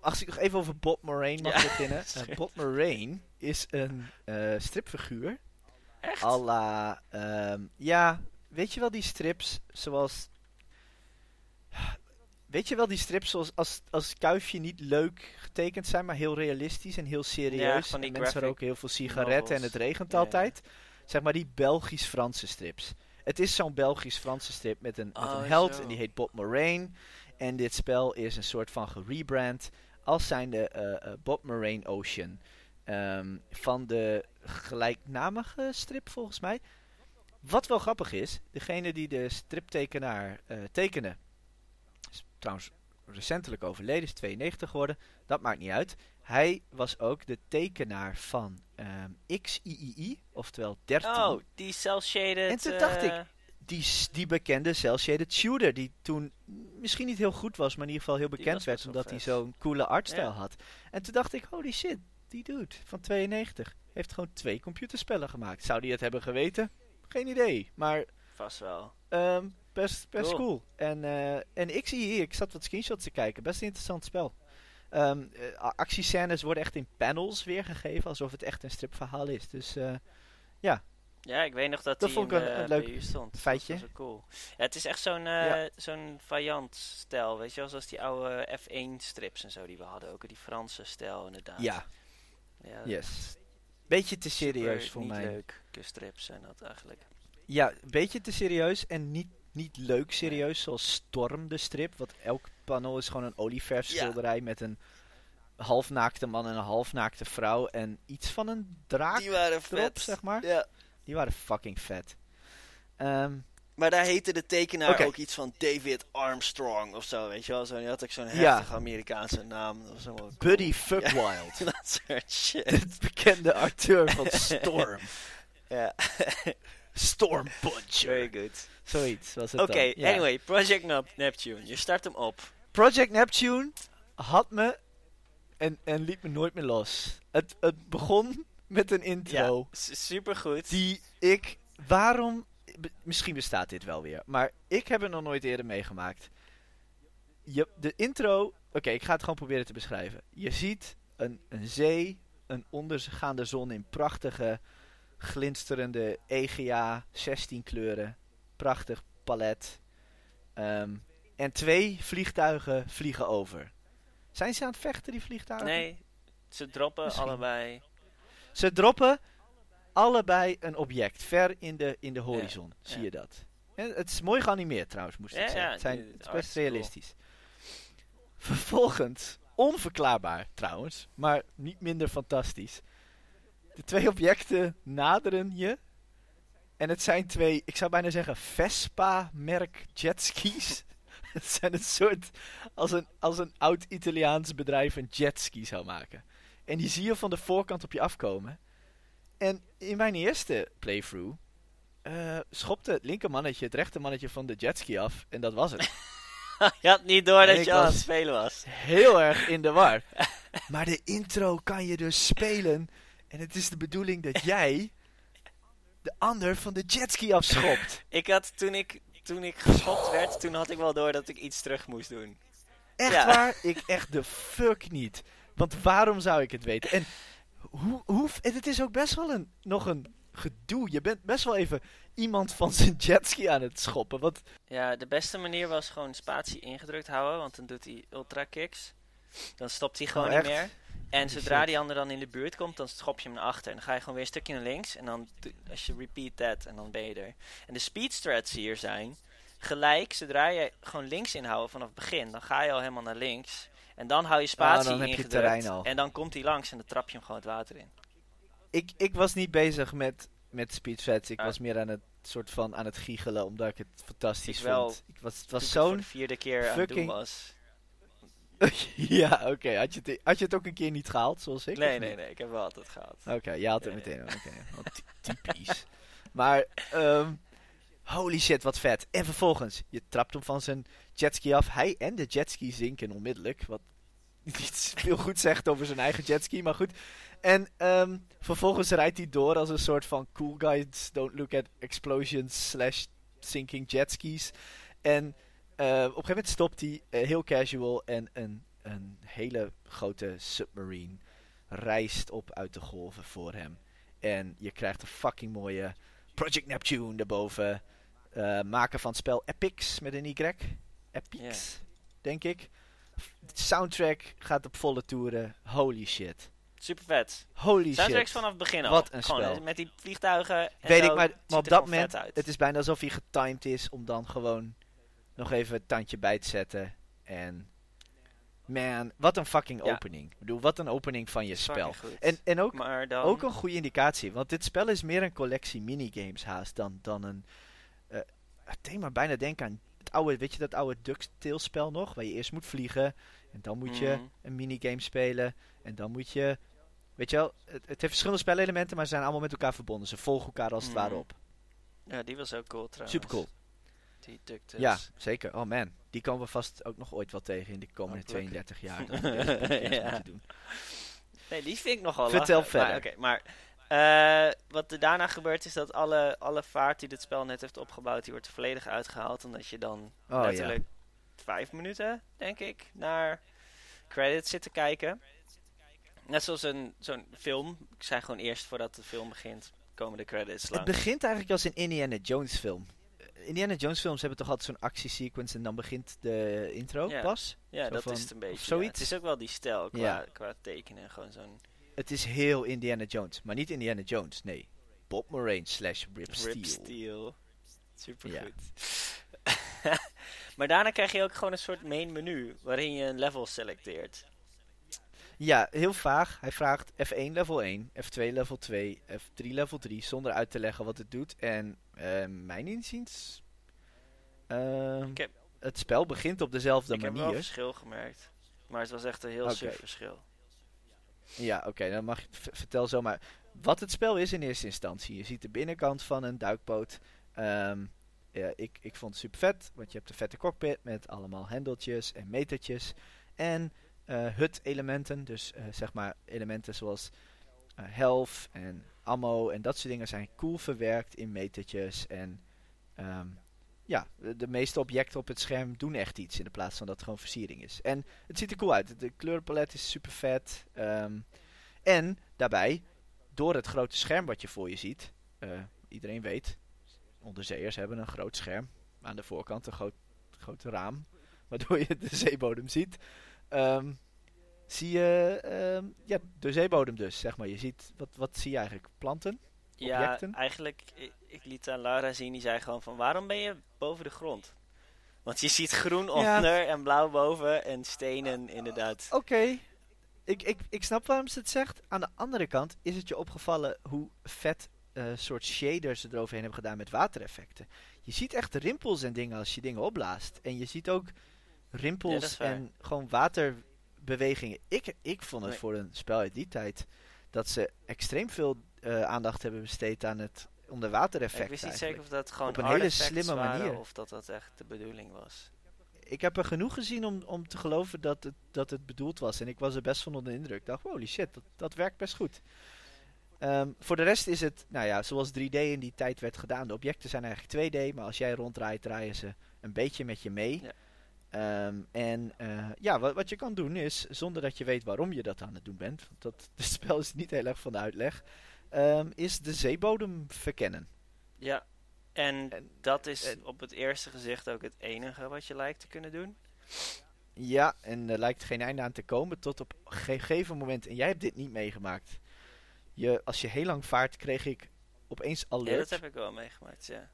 als ik nog even over Bob Moraine mag Ja, beginnen. Eh. Bob Moraine is een eh, stripfiguur. Echt? à la, ehm, ja, weet je wel die strips zoals... Weet je wel die strips zoals als, als kuifje niet leuk getekend zijn, maar heel realistisch en heel serieus. van die en mensen roken heel veel sigaretten en het regent Ja, ja. altijd. Zeg maar die Belgisch-Franse strips. Het is zo'n Belgisch-Franse strip met een, met Oh, een held zo. en die heet Bob Moraine. En dit spel is een soort van gerebrand als zijnde eh, Bob Moraine Ocean. Ehm, van de gelijknamige strip volgens mij. Wat wel grappig is, degene die de striptekenaar eh tekende, is trouwens recentelijk overleden, is 92 geworden, dat maakt niet uit. Hij was ook de tekenaar van ehm XIII, oftewel 13. Oh, die cel-shaded... En toen dacht ik, Die, die bekende cel-shaded shooter, die toen misschien niet heel goed was, maar in ieder geval heel bekend werd, omdat hij zo'n coole artstijl Ja. had. En toen dacht ik, holy shit, die dude van 92 heeft gewoon twee computerspellen gemaakt. Zou die het hebben geweten? Geen idee, maar Vast wel. ehm, best, best Cool. cool. En, eh, en ik zie hier, ik zat wat screenshots te kijken, best een interessant spel. A- actiescènes worden echt in panels weergegeven, alsof het echt een stripverhaal is. Dus eh, Ja, ik weet nog dat, Dat die vond ik een- leuk PU stond. Dat feitje. was wel cool. Ja, het is echt zo'n eh Ja. zo'n Vaillant-stijl, weet je wel? Zoals die oude F1-strips en zo die we hadden. Ook die Franse stijl inderdaad. ja, ja yes. Beetje te serieus voor mij. leuke strips zijn dat eigenlijk. Ja, een beetje te serieus en niet, niet leuk serieus, zoals Storm de strip. Want elk panel is gewoon een olieverf Ja. schilderij met een halfnaakte man en een halfnaakte vrouw. En iets van een draak Die waren erop, vet. zeg maar. Ja. Die waren fucking vet. Ehm, Maar daar heette de tekenaar ook iets van David Armstrong of zo, weet je wel? Zo, die had ook zo'n Ja. heftige Amerikaanse naam. Helemaal cool. Buddy Fuckwild. dat soort shit. De bekende acteur van Storm. ja, Storm very good. Zoiets was het Oké. Ja. anyway, Project Nep- Neptune. Je start hem op. Project Neptune had me en, en liet me nooit meer los. Het, het begon met een intro. Ja, super goed. Die ik. Waarom. Misschien bestaat dit wel weer. Maar ik heb het nog nooit eerder meegemaakt. je, de intro... Oké, ik ga het gewoon proberen te beschrijven. Je ziet een, een zee, een ondergaande zon in prachtige, glinsterende EGA, 16 kleuren. Prachtig palet. Ehm, en twee vliegtuigen vliegen over. Zijn ze aan het vechten, die vliegtuigen? Nee, ze droppen Misschien. allebei. Ze droppen allebei een object, ver in de, in de horizon. Ja, Zie ja. je dat? En het is mooi geanimeerd trouwens, moest ik Ja, zeggen. het, zijn, het is best cool. realistisch. Vervolgens, onverklaarbaar trouwens, maar niet minder fantastisch. De twee objecten naderen je. En het zijn twee, ik zou bijna zeggen, Vespa-merk jetskis. het zijn een soort, als een, als een oud Italiaans bedrijf een jetski zou maken. En die zie je van de voorkant op je afkomen. En in mijn eerste playthrough eh, schopte het linkermannetje het rechtermannetje van de jetski af. En dat was het. je had niet door dat je aan het spelen was. Heel erg in de war. Maar de intro kan je dus spelen. En het is de bedoeling dat jij de ander van de jetski afschopt. Ik had toen ik, toen ik geschopt werd, toen had ik wel door dat ik iets terug moest doen. Echt Ja. waar? Ik echt de fuck niet. Want waarom zou ik het weten? En, hoe, hoe, en het is ook best wel een, nog een gedoe. Je bent best wel even iemand van zijn jetski aan het schoppen. Want Ja, de beste manier was gewoon spatie ingedrukt houden, want dan doet hij ultra kicks. Dan stopt hij gewoon Oh, niet meer. En zodra die ander dan in de buurt komt, dan schop je hem naar achter. En dan ga je gewoon weer een stukje naar links. En dan als je repeat that, en dan ben je er. En de speed hier zijn gelijk, zodra je gewoon links inhouden vanaf het begin, dan ga je al helemaal naar links. En dan hou je spatie Ah, dan heb je terrein al. En dan komt hij langs en dan trap je hem gewoon het water in. ik, ik was niet bezig met, met Speed Threads. Ik Ah. was meer aan het soort van aan het giechelen, omdat ik het fantastisch Ik wel. vond. Ik was, het was zo'n... de vierde keer aan het doen fucking- was. ja, oké. Had, je het- had je het ook een keer niet gehaald, zoals ik? Nee, nee, nee, ik heb wel altijd gehad. Oké, je had het meteen. Oké, typisch. maar, ehm, holy shit, wat vet. En vervolgens, je trapt hem van zijn jetski af. Hij en de jetski zinken onmiddellijk. Wat niet veel goed zegt over zijn eigen jetski, maar goed. En ehm, vervolgens rijdt hij door als een soort van cool guys don't look at explosions slash sinking jetskis. En eh, op een gegeven moment stopt hij eh, heel casual en een, een hele grote submarine rijst op uit de golven voor hem. En je krijgt een fucking mooie Project Neptune erboven. Eh maken van het spel Epics met een Y. Epics, denk ik. De soundtrack gaat op volle toeren. Holy shit. Super vet. Holy Soundtracks shit. vanaf het begin al. Wat een Gewoon spel. met die vliegtuigen. En Weet zo, ik, maar, op dat moment, het is bijna alsof hij getimed is om dan gewoon nog even het tandje bij te zetten. En man, wat een fucking Ja. opening. Ik bedoel, wat een opening van je spel. En, en ook dan, Ook een goede indicatie, want dit spel is meer een collectie minigames haast dan, dan een... het deed bijna denken aan het oude, weet je dat oude DuckTales spel nog? Waar je eerst moet vliegen en dan moet je Mhm. een minigame spelen en dan moet je... Weet je wel, het, het heeft verschillende spelelementen, maar ze zijn allemaal met elkaar verbonden. Ze volgen elkaar als het Mhm. ware op. Ja, die was ook cool trouwens. Super cool. Die DuckTales. Ja, zeker. Oh man, die komen we vast ook nog ooit wel tegen in de komende Hopelijk. 32 jaar. Dat we Ja. doen. Nee, die vind ik nogal Vertel lachen. verder. Maar, oké, maar eh, wat er daarna gebeurt is dat alle, alle vaart die dit spel net heeft opgebouwd, die wordt er volledig uitgehaald. Omdat je dan Oh ja. letterlijk vijf minuten, denk ik, naar credits zit te kijken. Net zoals een, zo'n film. Ik zei gewoon eerst voordat de film begint, komen de credits Het begint eigenlijk als een Indiana Jones film. Indiana Jones films hebben toch altijd zo'n actiesequence en dan begint de intro Ja. pas? ja, zo dat van- is het een beetje. ja. zoiets? Het is ook wel die stijl qua, qua tekenen. Gewoon zo'n Het is heel Indiana Jones, maar niet Indiana Jones, nee. Bob Moraine slash Rip Steel. Rip Steel. Super Ja. goed. maar daarna krijg je ook gewoon een soort main menu waarin je een level selecteert. Ja, heel vaag. Hij vraagt F1 level 1, F2 level 2, F3 level 3, zonder uit te leggen wat het doet. En eh, mijn inziens... heb- Het spel begint op dezelfde ik heb wel manier. verschil gemerkt. Maar het was echt een heel suf verschil. Ja, oké, dan mag je vertel zomaar wat het spel is in eerste instantie. Je ziet de binnenkant van een duikboot. Ehm, ja, ik, ik vond het super vet, want je hebt een vette cockpit met allemaal hendeltjes en metertjes. En eh hut-elementen, dus eh, zeg maar elementen zoals eh health en ammo en dat soort dingen zijn cool verwerkt in metertjes. En ehm, ja, de, meeste objecten op het scherm doen echt iets in de plaats van dat het gewoon versiering is. En het ziet er cool uit. De kleurenpalet is super vet. ehm, en daarbij, door het grote scherm wat je voor je ziet, eh, iedereen weet, onderzeeërs hebben een groot scherm aan de voorkant, een groot, groot raam, waardoor je de zeebodem ziet. Ehm, zie je ehm, ja, de zeebodem dus, zeg maar. Je ziet, wat, wat zie je eigenlijk? Planten? Ja, objecten? eigenlijk, ik, liet aan Lara zien, die zei gewoon van, waarom ben je boven de grond? Want je ziet groen Ja. onder en blauw boven en stenen inderdaad. Oké. Ik, ik, ik snap waarom ze het zegt. Aan de andere kant is het je opgevallen hoe vet eh, soort shaders ze eroverheen hebben gedaan met watereffecten. Je ziet echt rimpels en dingen als je dingen opblaast. En je ziet ook rimpels en gewoon waterbewegingen. Ik, ik vond het Nee. voor een spel uit die tijd dat ze extreem veel eh, aandacht hebben besteed aan het onderwatereffect. ik wist niet eigenlijk. zeker of dat gewoon Op een hele slimme manier. of dat dat echt de bedoeling was. ik heb er genoeg gezien om, om te geloven dat het, dat het bedoeld was. En ik was er best van onder de indruk. Ik dacht, holy shit, dat, dat werkt best goed. Ehm, voor de rest is het, nou ja, zoals 3D in die tijd werd gedaan. De objecten zijn eigenlijk 2D, maar als jij ronddraait, draaien ze een beetje met je mee. Ja. Ehm, en eh, ja, wat, wat je kan doen is, zonder dat je weet waarom je dat aan het doen bent, want dat, het spel is niet heel erg van de uitleg, ehm, is de zeebodem verkennen. Ja, en En- dat is en- op het eerste gezicht ook het enige wat je lijkt te kunnen doen. Ja, en er lijkt geen einde aan te komen tot op een gegeven moment. En jij hebt dit niet meegemaakt. Je, als je heel lang vaart, kreeg ik opeens Ja, alert, dat heb ik wel meegemaakt, ja.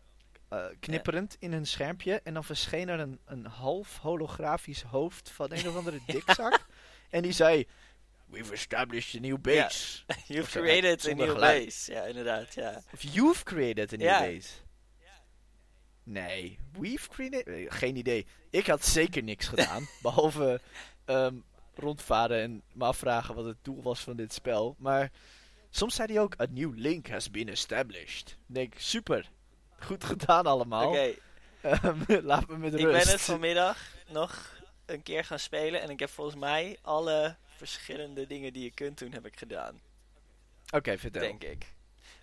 eh, knipperend in een schermpje. En dan verscheen er een, een half holografisch hoofd van een of andere dikzak. En die zei, we've established a new base. You've zo, created a new geluid. base. Ja, inderdaad, ja. Of you've created a new Ja. base. Nee, we've created... eh, Geen idee. Ik had zeker niks gedaan. behalve ehm, rondvaren en me afvragen wat het doel was van dit spel. Maar soms zei hij ook... A new link has been established. Ik denk, super. Goed gedaan allemaal. Oké, Ehm, laat me met ik rust. ben het vanmiddag nog een keer gaan spelen en ik heb volgens mij alle verschillende dingen die je kunt doen, heb ik gedaan. Oké, vertel. Denk ik.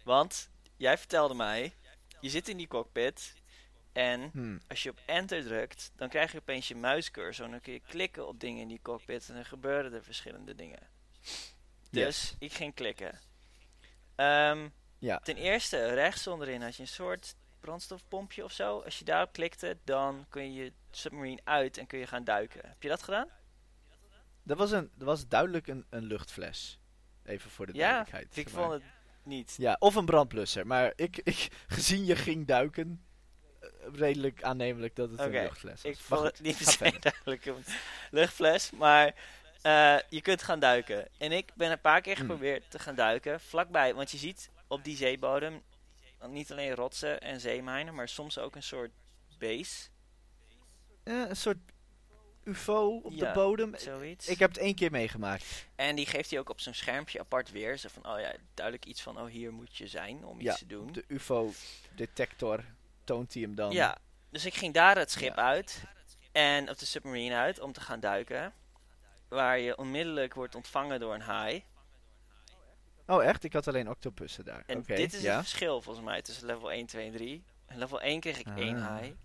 Want jij vertelde mij, je zit in die cockpit en Hmm. als je op enter drukt, dan krijg je opeens je muiscursor en dan kun je klikken op dingen in die cockpit en dan gebeuren er verschillende dingen. Dus Yes. ik ging klikken. Ehm, Ja. Ten eerste, rechts onderin had je een soort brandstofpompje of zo. Als je daarop klikte, dan kun je je submarine uit en kun je gaan duiken. Heb je dat gedaan? Dat was, een, dat was duidelijk een, een luchtfles. Even voor de Ja, duidelijkheid. ik maar- vond het niet. Ja, of een brandblusser. Maar ik, ik, gezien je ging duiken, eh, redelijk aannemelijk dat het een luchtfles was. Ik vond goed, het niet per duidelijk een luchtfles, maar eh, je kunt gaan duiken. En ik ben een paar keer Hmm. geprobeerd te gaan duiken, vlakbij. Want je ziet op die zeebodem niet alleen rotsen en zeemijnen, maar soms ook een soort base, Eh, een soort ufo op Ja, de bodem. zoiets. Ik heb het één keer meegemaakt. En die geeft hij ook op zo'n schermpje apart weer. Zo van, oh ja, duidelijk iets van, oh hier moet je zijn om Ja, iets te doen. De ufo-detector toont hij hem dan. Ja, dus ik ging daar het schip Ja. uit. En op de submarine uit om te gaan duiken. Waar je onmiddellijk wordt ontvangen door een haai. Oh, echt? Ik had alleen octopussen daar. En dit is het verschil volgens mij tussen level 1, 2 en 3. In level 1 kreeg ik één Ah. haai.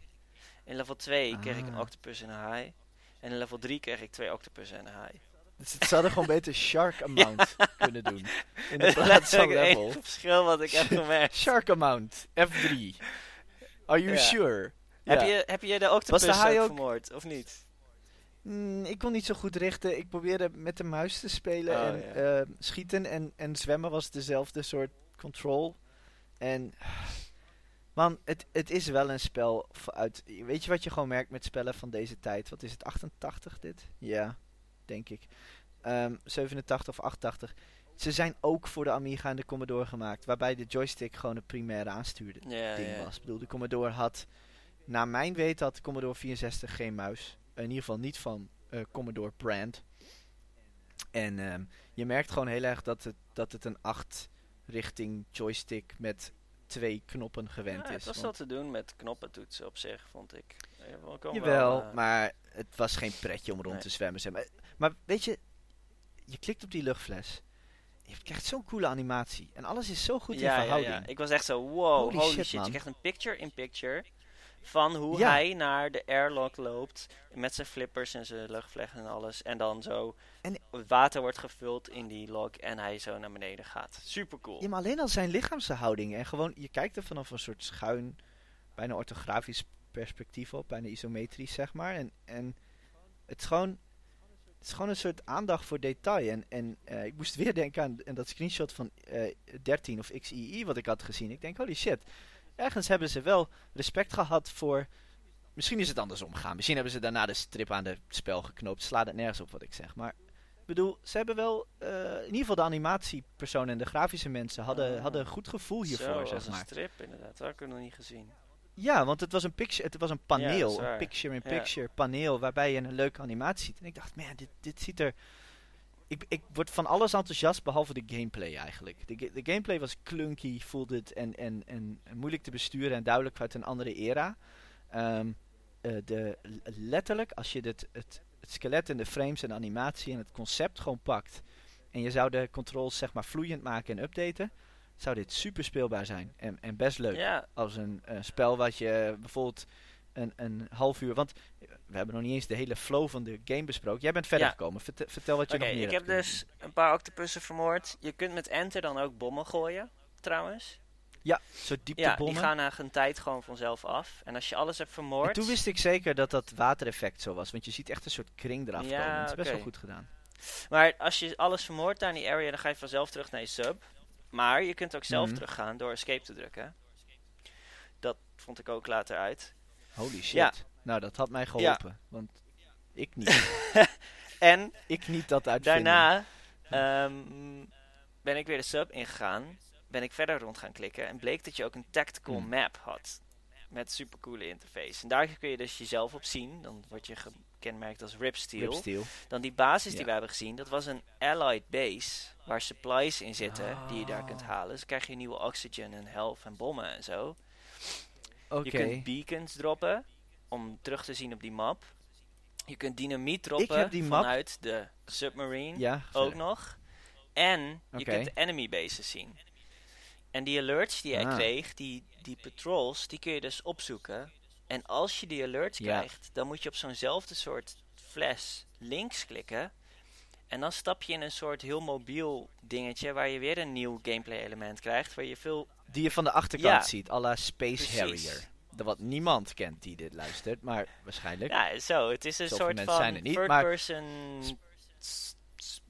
In level 2 kreeg ik een Ah. octopus en een haai. En in level 3 kreeg ik twee octopussen en een haai. Dus ze hadden gewoon beter shark amount kunnen doen. In de Dat plaats is van het level. enige verschil wat ik heb gemerkt. Shark amount, F3. Are you Ja. sure? Heb, Ja. je, heb je de octopus haai ook ook- vermoord, of niet? Mm, ik kon niet zo goed richten. Ik probeerde met de muis te spelen Oh, en ja. eh, schieten en, en zwemmen was dezelfde soort control. En man, het, het is wel een spel uit. Weet je wat je gewoon merkt met spellen van deze tijd? Wat is het? 88 dit? Ja, denk ik. Ehm 87 of 88. Ze zijn ook voor de Amiga en de Commodore gemaakt, waarbij de joystick gewoon een primaire aanstuurde Ja, ding ja. was. Ik bedoel, de Commodore had, naar mijn weten had de Commodore 64 geen muis. In ieder geval niet van eh, Commodore brand. En ehm, je merkt gewoon heel erg dat het, dat het een 8 richting joystick met twee knoppen gewend Ja, is. het was wel te doen met knoppentoetsen op zich, vond ik. Ja, komen Jawel, wel, eh, maar het was geen pretje om rond Nee. te zwemmen. Zeg maar. maar weet je, je klikt op die luchtfles. Je krijgt zo'n coole animatie. En alles is zo goed in ja, verhouding. ja. Ik was echt zo, wow, Holy holy, shit, shit. Je krijgt een picture-in-picture van hoe Ja. hij naar de airlock loopt met zijn flippers en zijn luchtvlechten en alles. En dan zo En- het water wordt gevuld in die lock en hij zo naar beneden gaat. Super cool. Ja, maar alleen al zijn lichaamshouding. En gewoon, je kijkt er vanaf een soort schuin, bijna orthografisch perspectief op. Bijna isometrisch, zeg maar. En, en het is gewoon... Het is gewoon een soort aandacht voor detail. En, en eh, ik moest weer denken aan, aan dat screenshot van eh 13 of XII wat ik had gezien. Ik denk, holy shit. Ergens hebben ze wel respect gehad voor... Misschien is het andersom gegaan. Misschien hebben ze daarna de strip aan de spel geknoopt. Slaat het nergens op wat ik zeg. Maar ik bedoel, ze hebben wel... eh, in ieder geval de animatiepersonen en de grafische mensen hadden, Ah. hadden een goed gevoel hiervoor, Zo, zeg als een maar. strip inderdaad. Dat heb ik nog niet gezien. Ja, want het was een, picture, het was een paneel, een picture-in-picture paneel, waarbij je een leuke animatie ziet. En ik dacht, man, dit, dit ziet er... Ik, ik word van alles enthousiast, behalve de gameplay eigenlijk. De, de gameplay was clunky, voelde het, en, en, en, en moeilijk te besturen en duidelijk uit een andere era. Ehm, eh, de, letterlijk, als je dit, het, het skelet en de frames en de animatie en het concept gewoon pakt... en je zou de controls zeg maar vloeiend maken en updaten... zou dit super speelbaar zijn en, en best leuk als een eh, spel wat je bijvoorbeeld een, een half uur. Want we hebben nog niet eens de hele flow van de game besproken. Jij bent verder Ja. gekomen. Verte- vertel wat je nog meer ik hebt heb dus een paar octopussen vermoord. Je kunt met enter dan ook bommen gooien, trouwens. Ja, soort Ja, die dieptebommen. gaan na een tijd gewoon vanzelf af. En als je alles hebt vermoord... en toen wist ik zeker dat dat watereffect zo was. Want je ziet echt een soort kring eraf Ja, komen. Het is best wel goed gedaan. Maar als je alles vermoordt daar in die area, dan ga je vanzelf terug naar je sub. Maar je kunt ook zelf Mhm. teruggaan door escape te drukken. Dat vond ik ook later uit. Holy shit. Ja. Nou, dat had mij geholpen. Want ik niet. En ik niet dat uitvinden. daarna ehm, ben ik weer de sub ingegaan. Ben ik verder rond gaan klikken. En bleek dat je ook een tactical Hmm. map had. Met supercoole interface. En daar kun je dus jezelf op zien. Dan word je gekenmerkt als Ripsteel. Ripsteel. Dan die basis Ja. die we hebben gezien, dat was een allied base. Waar supplies in zitten die je daar kunt Oh. halen. Dus krijg je nieuwe oxygen en health en bommen en zo. Je kunt beacons droppen om terug te zien op die map. Je kunt dynamiet droppen vanuit de submarine Ja, ook nog. En je kunt de enemy bases zien. En die alerts die jij Ah. kreeg, die, die patrols, die kun je dus opzoeken. En als je die alerts Ja. krijgt, dan moet je op zo'nzelfde soort fles links klikken. En dan stap je in een soort heel mobiel dingetje waar je weer een nieuw gameplay element krijgt. Waar je veel... Die je van de achterkant Ja. ziet. à la Space Precies. Harrier. Wat niemand kent die dit luistert. Maar waarschijnlijk. Ja, zo. Het is een soort van zijn er niet, third maar- person s- s-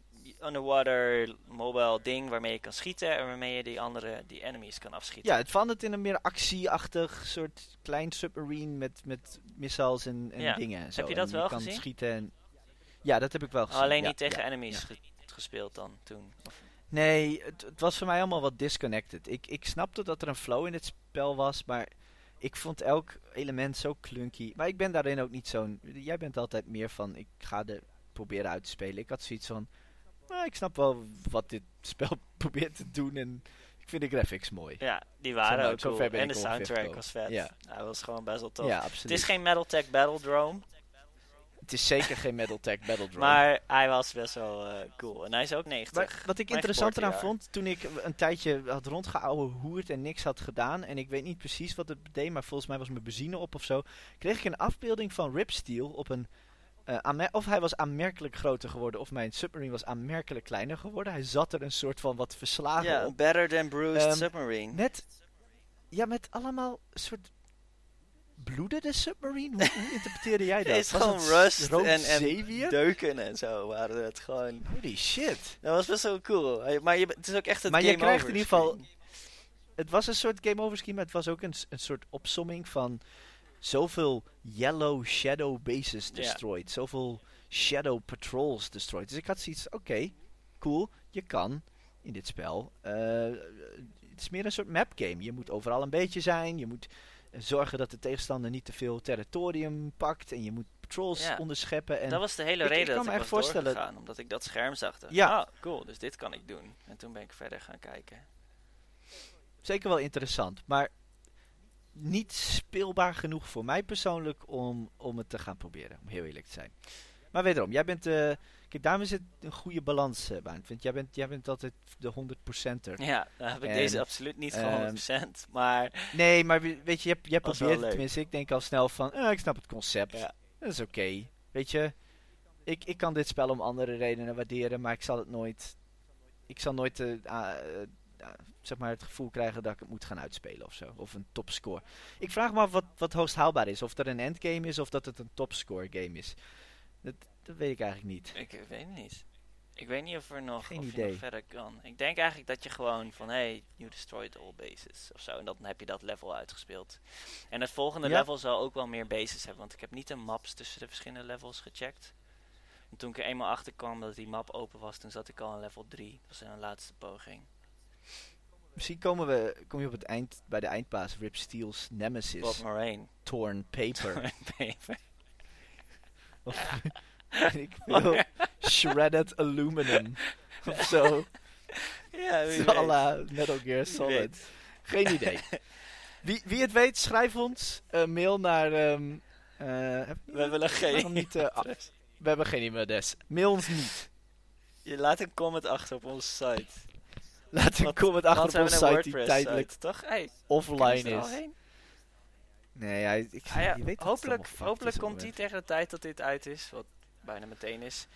underwater mobile ding waarmee je kan schieten en waarmee je die andere, die enemies kan afschieten. Ja, het verandert in een meer actieachtig soort klein submarine met, met missiles en, en Ja. dingen. En zo. Heb je En dat wel kan gezien? schieten. En... Ja, dat heb ik wel gezien. Alleen ja, niet tegen ja, enemies ge- gespeeld dan toen. Of- Nee, het, het was voor mij allemaal wat disconnected. Ik, ik snapte dat er een flow in het spel was, maar ik vond elk element zo clunky. Maar ik ben daarin ook niet zo'n... Jij bent altijd meer van, ik ga er proberen uit te spelen. Ik had zoiets van, nou, ik snap wel wat dit spel probeert te doen en ik vind de graphics mooi. Ja, die Zo waren nou, ook zo cool. En de soundtrack was vet. Ja. Hij was gewoon best wel tof. Ja, het absoluut. is geen Metaltech Battledrome, Het is zeker geen Metal Tech Battle Drone. maar hij was best wel eh, cool. En hij is ook 90. Maar wat ik Mijn interessant eraan geboortejaar. vond, toen ik een tijdje had rondgeouwe hoerd en niks had gedaan, en ik weet niet precies wat het deed, maar volgens mij was mijn benzine op of zo, kreeg ik een afbeelding van Ripsteel op een... eh, aanmer- of hij was aanmerkelijk groter geworden, of mijn submarine was aanmerkelijk kleiner geworden. Hij zat er een soort van wat verslagen Ja, op. Better Than Bruised Ehm, Submarine. Met, ja, met allemaal soort bloedende submarine? Hoe, hoe interpreteerde jij dat? Het is Was gewoon het rust en, en deuken en zo waren het gewoon. Holy shit. Dat was best wel cool. Maar je, het is ook echt het Maar je krijgt over in ieder geval-. Het was een soort game over scheme, maar het was ook een, een soort opsomming van zoveel yellow shadow bases destroyed. Zoveel shadow patrols destroyed. Dus ik had zoiets, oké, cool, je kan in dit spel. eh, het is meer een soort map game. Je moet overal een beetje zijn. Je moet zorgen dat de tegenstander niet te veel territorium pakt. En je moet patrols Ja. onderscheppen. En dat was de hele ik- ik reden kan dat ik was voorstellen- doorgegaan. Omdat ik dat scherm zag. Ja. Ah, cool. Dus dit kan ik doen. En toen ben ik verder gaan kijken. zeker wel interessant. Maar niet speelbaar genoeg voor mij persoonlijk om, om het te gaan proberen. Om heel eerlijk te zijn. Maar wederom, jij bent de Kijk, daarom is het een goede balans, eh Baan. Want jij bent, jij bent altijd de 100%er. Ja, dan heb ik En, deze absoluut niet ehm, voor 100%. Maar Nee, maar we- weet je, je, hebt- je Was wel probeert het, tenminste, ik denk al snel van, eh, ik snap het concept. Ja. Dat is oké. Weet je, ik, ik kan dit spel om andere redenen waarderen, maar ik zal het nooit, ik zal nooit ah, zeg maar het gevoel krijgen dat ik het moet gaan uitspelen of zo. Of een topscore. Ik vraag me af wat, wat hoogst haalbaar is. Of dat een endgame is of dat het een topscore game is. Dat, dat weet ik eigenlijk niet. ik weet het niet. Ik weet niet of, er nog, Geen of je idee. nog verder kan. Ik denk eigenlijk dat je gewoon van, hey, you destroyed all bases of zo. En dan heb je dat level uitgespeeld. En het volgende Ja. level zal ook wel meer bases hebben. Want ik heb niet de maps tussen de verschillende levels gecheckt. En toen ik er eenmaal achter kwam dat die map open was, toen zat ik al in level 3. Dat was een laatste poging. Misschien komen we, kom je op het eind, bij de eindbaas, Rip Steele's Nemesis, Bob Moraine. Torn Paper. Paper. Of weet ik veel, Shredded Aluminum. of zo. ja, wie Zo la Metal Gear Solid. Geen idee. Wie, wie het weet, schrijf ons een mail naar... ehm eh, We hebben nog geen niet, eh, we hebben geen e-mailadres. Mail ons niet. Je laat een comment achter op onze site. Laat een comment achter op onze site die tijdelijk site, toch? Hey, offline is. Nee, ja, ik, Ah ja, je weet hopelijk hopelijk komt die tegen de tijd dat dit uit is, wat bijna meteen is.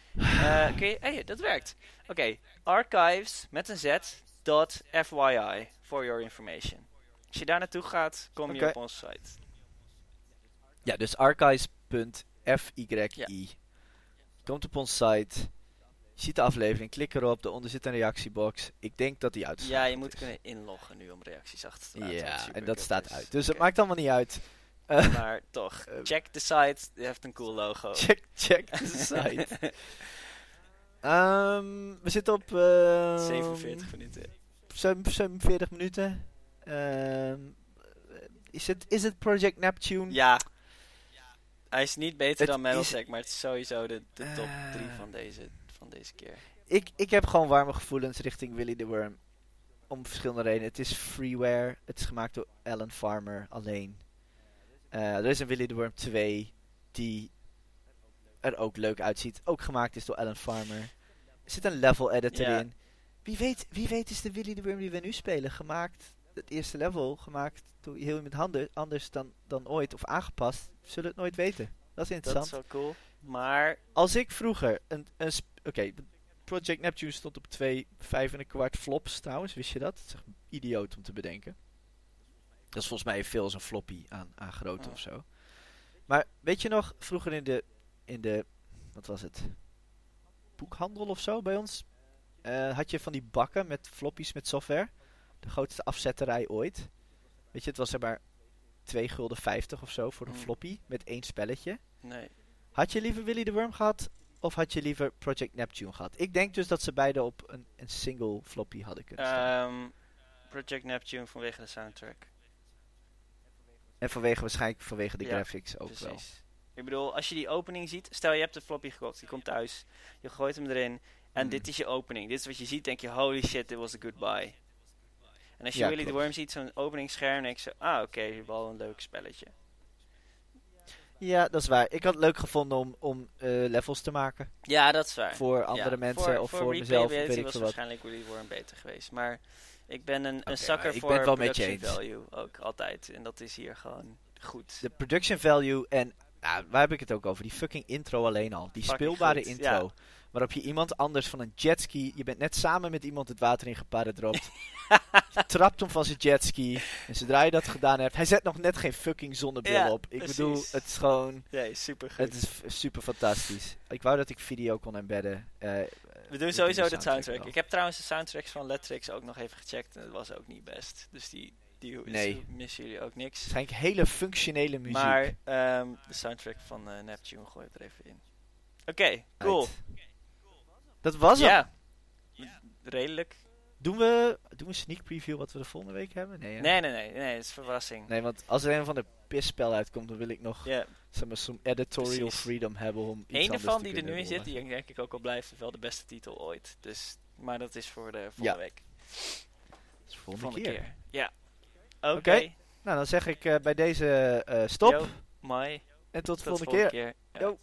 Kun je, hey, dat werkt. Oké, archives met een z dot FYI for your information. Als je daar naartoe gaat, kom je op onze site. Ja, dus archives.fyi. Ja. Komt op onze site. Je ziet de aflevering, klik erop, daaronder zit een reactiebox. Ik denk dat die uit. Ja, je moet kunnen inloggen nu om reacties achter te laten. Ja, en dat staat uit. Dus het maakt allemaal niet uit. Eh, Maar toch, Eh, check de site, die heeft een cool logo. check, check de site. Ehm, we zitten op... ehm, 47 minuten. 47 minuten. Ehm, is, het, is het Project Neptune? Ja. Hij is niet beter Het dan Metal is- Tech, maar het is sowieso de, de top 3 Eh. van deze, van deze keer. Ik, ik heb gewoon warme gevoelens richting Willy the Worm. Om verschillende redenen. Het is freeware. Het is gemaakt door Alan Farmer alleen. Eh, er is een Willy the Worm 2 die er ook leuk uitziet. Ook gemaakt is door Alan Farmer. Er zit een level editor in. Wie weet, wie weet is de Willy the Worm die we nu spelen gemaakt. Het eerste level gemaakt door heel iemand handen, anders dan, dan ooit. Of aangepast. We zullen het nooit weten. Dat is Dat interessant. is wel cool. Maar Als ik vroeger een, een oké, Project Neptune stond op twee, vijf en een kwart flops trouwens, wist je dat? Dat is echt idioot om te bedenken. Dat is volgens mij veel als een floppy aan, aan grootte of zo. Maar weet je nog, vroeger in de, in de, wat was het? Boekhandel of zo bij ons? eh, had je van die bakken met floppies met software. De grootste afzetterij ooit. Weet je, het was er maar 2 gulden 50 of zo voor een Hmm. floppy met één spelletje. nee. Had je liever Willy the Worm gehad? Of had je liever Project Neptune gehad? Ik denk dus dat ze beide op een, een single floppy hadden kunnen staan. Ehm, Project Neptune vanwege de soundtrack. En vanwege waarschijnlijk vanwege de ja, graphics ook wel. Precies. Ik bedoel, als je die opening ziet, stel je hebt de floppy gekocht, die komt thuis, je gooit hem erin en Hmm. dit is je opening. Dit is wat je ziet, denk je, holy shit, dit was a goodbye. En als je Ja, Willy the klopt. Worm ziet, zo'n openingsscherm, denk je zo, ah oké, wel een leuk spelletje. Ja, dat is waar. Ik had het leuk gevonden om, om eh, levels te maken. Ja, dat is waar. Voor andere Ja, mensen of voor, replayability mezelf. Weet ik was wat. waarschijnlijk Willy Worm beter geweest. Maar ik ben een, een ik voor ben je production value ook altijd. En dat is hier gewoon goed. De production value en... Nou, waar heb ik het ook over? Die fucking intro alleen al. Die Fucking speelbare goed, intro. Waarop je iemand anders van een jetski... Je bent net samen met iemand het water in geparadropt. trapt hem van zijn jetski. En zodra je dat gedaan hebt... Hij zet nog net geen fucking zonnebril Ja, op. Ik precies. bedoel, het is gewoon... Nee, super goed. Het is super fantastisch. Ik wou dat ik video kon embedden. eh, We doen sowieso de soundtrack. wel. Ik heb trouwens de soundtracks van Letrix ook nog even gecheckt en dat was ook niet best. Dus die, die Nee. missen jullie ook niks. Waarschijnlijk hele functionele muziek. Maar ehm, de soundtrack van eh, Neptune gooi ik er even in. Oké, cool. Right. Dat was hem. Ja, redelijk. Doen we, doen we een sneak preview wat we de volgende week hebben? Nee, hè? Nee, nee, nee, nee, het is een verrassing. Nee, want als er een van de pisspel uitkomt, dan wil ik nog Ja, zeg maar, some editorial Precies. freedom hebben om iets Eén ervan te die er nu in zit, die denk ik ook al blijft, wel de beste titel ooit. Dus, maar dat is voor de volgende Ja, week. Dat is de volgende, Volgende keer. keer. Ja. Oké. Nou, dan zeg ik eh, bij deze eh, stop. Yo, Mai. En tot de volgende keer. keer. Ja.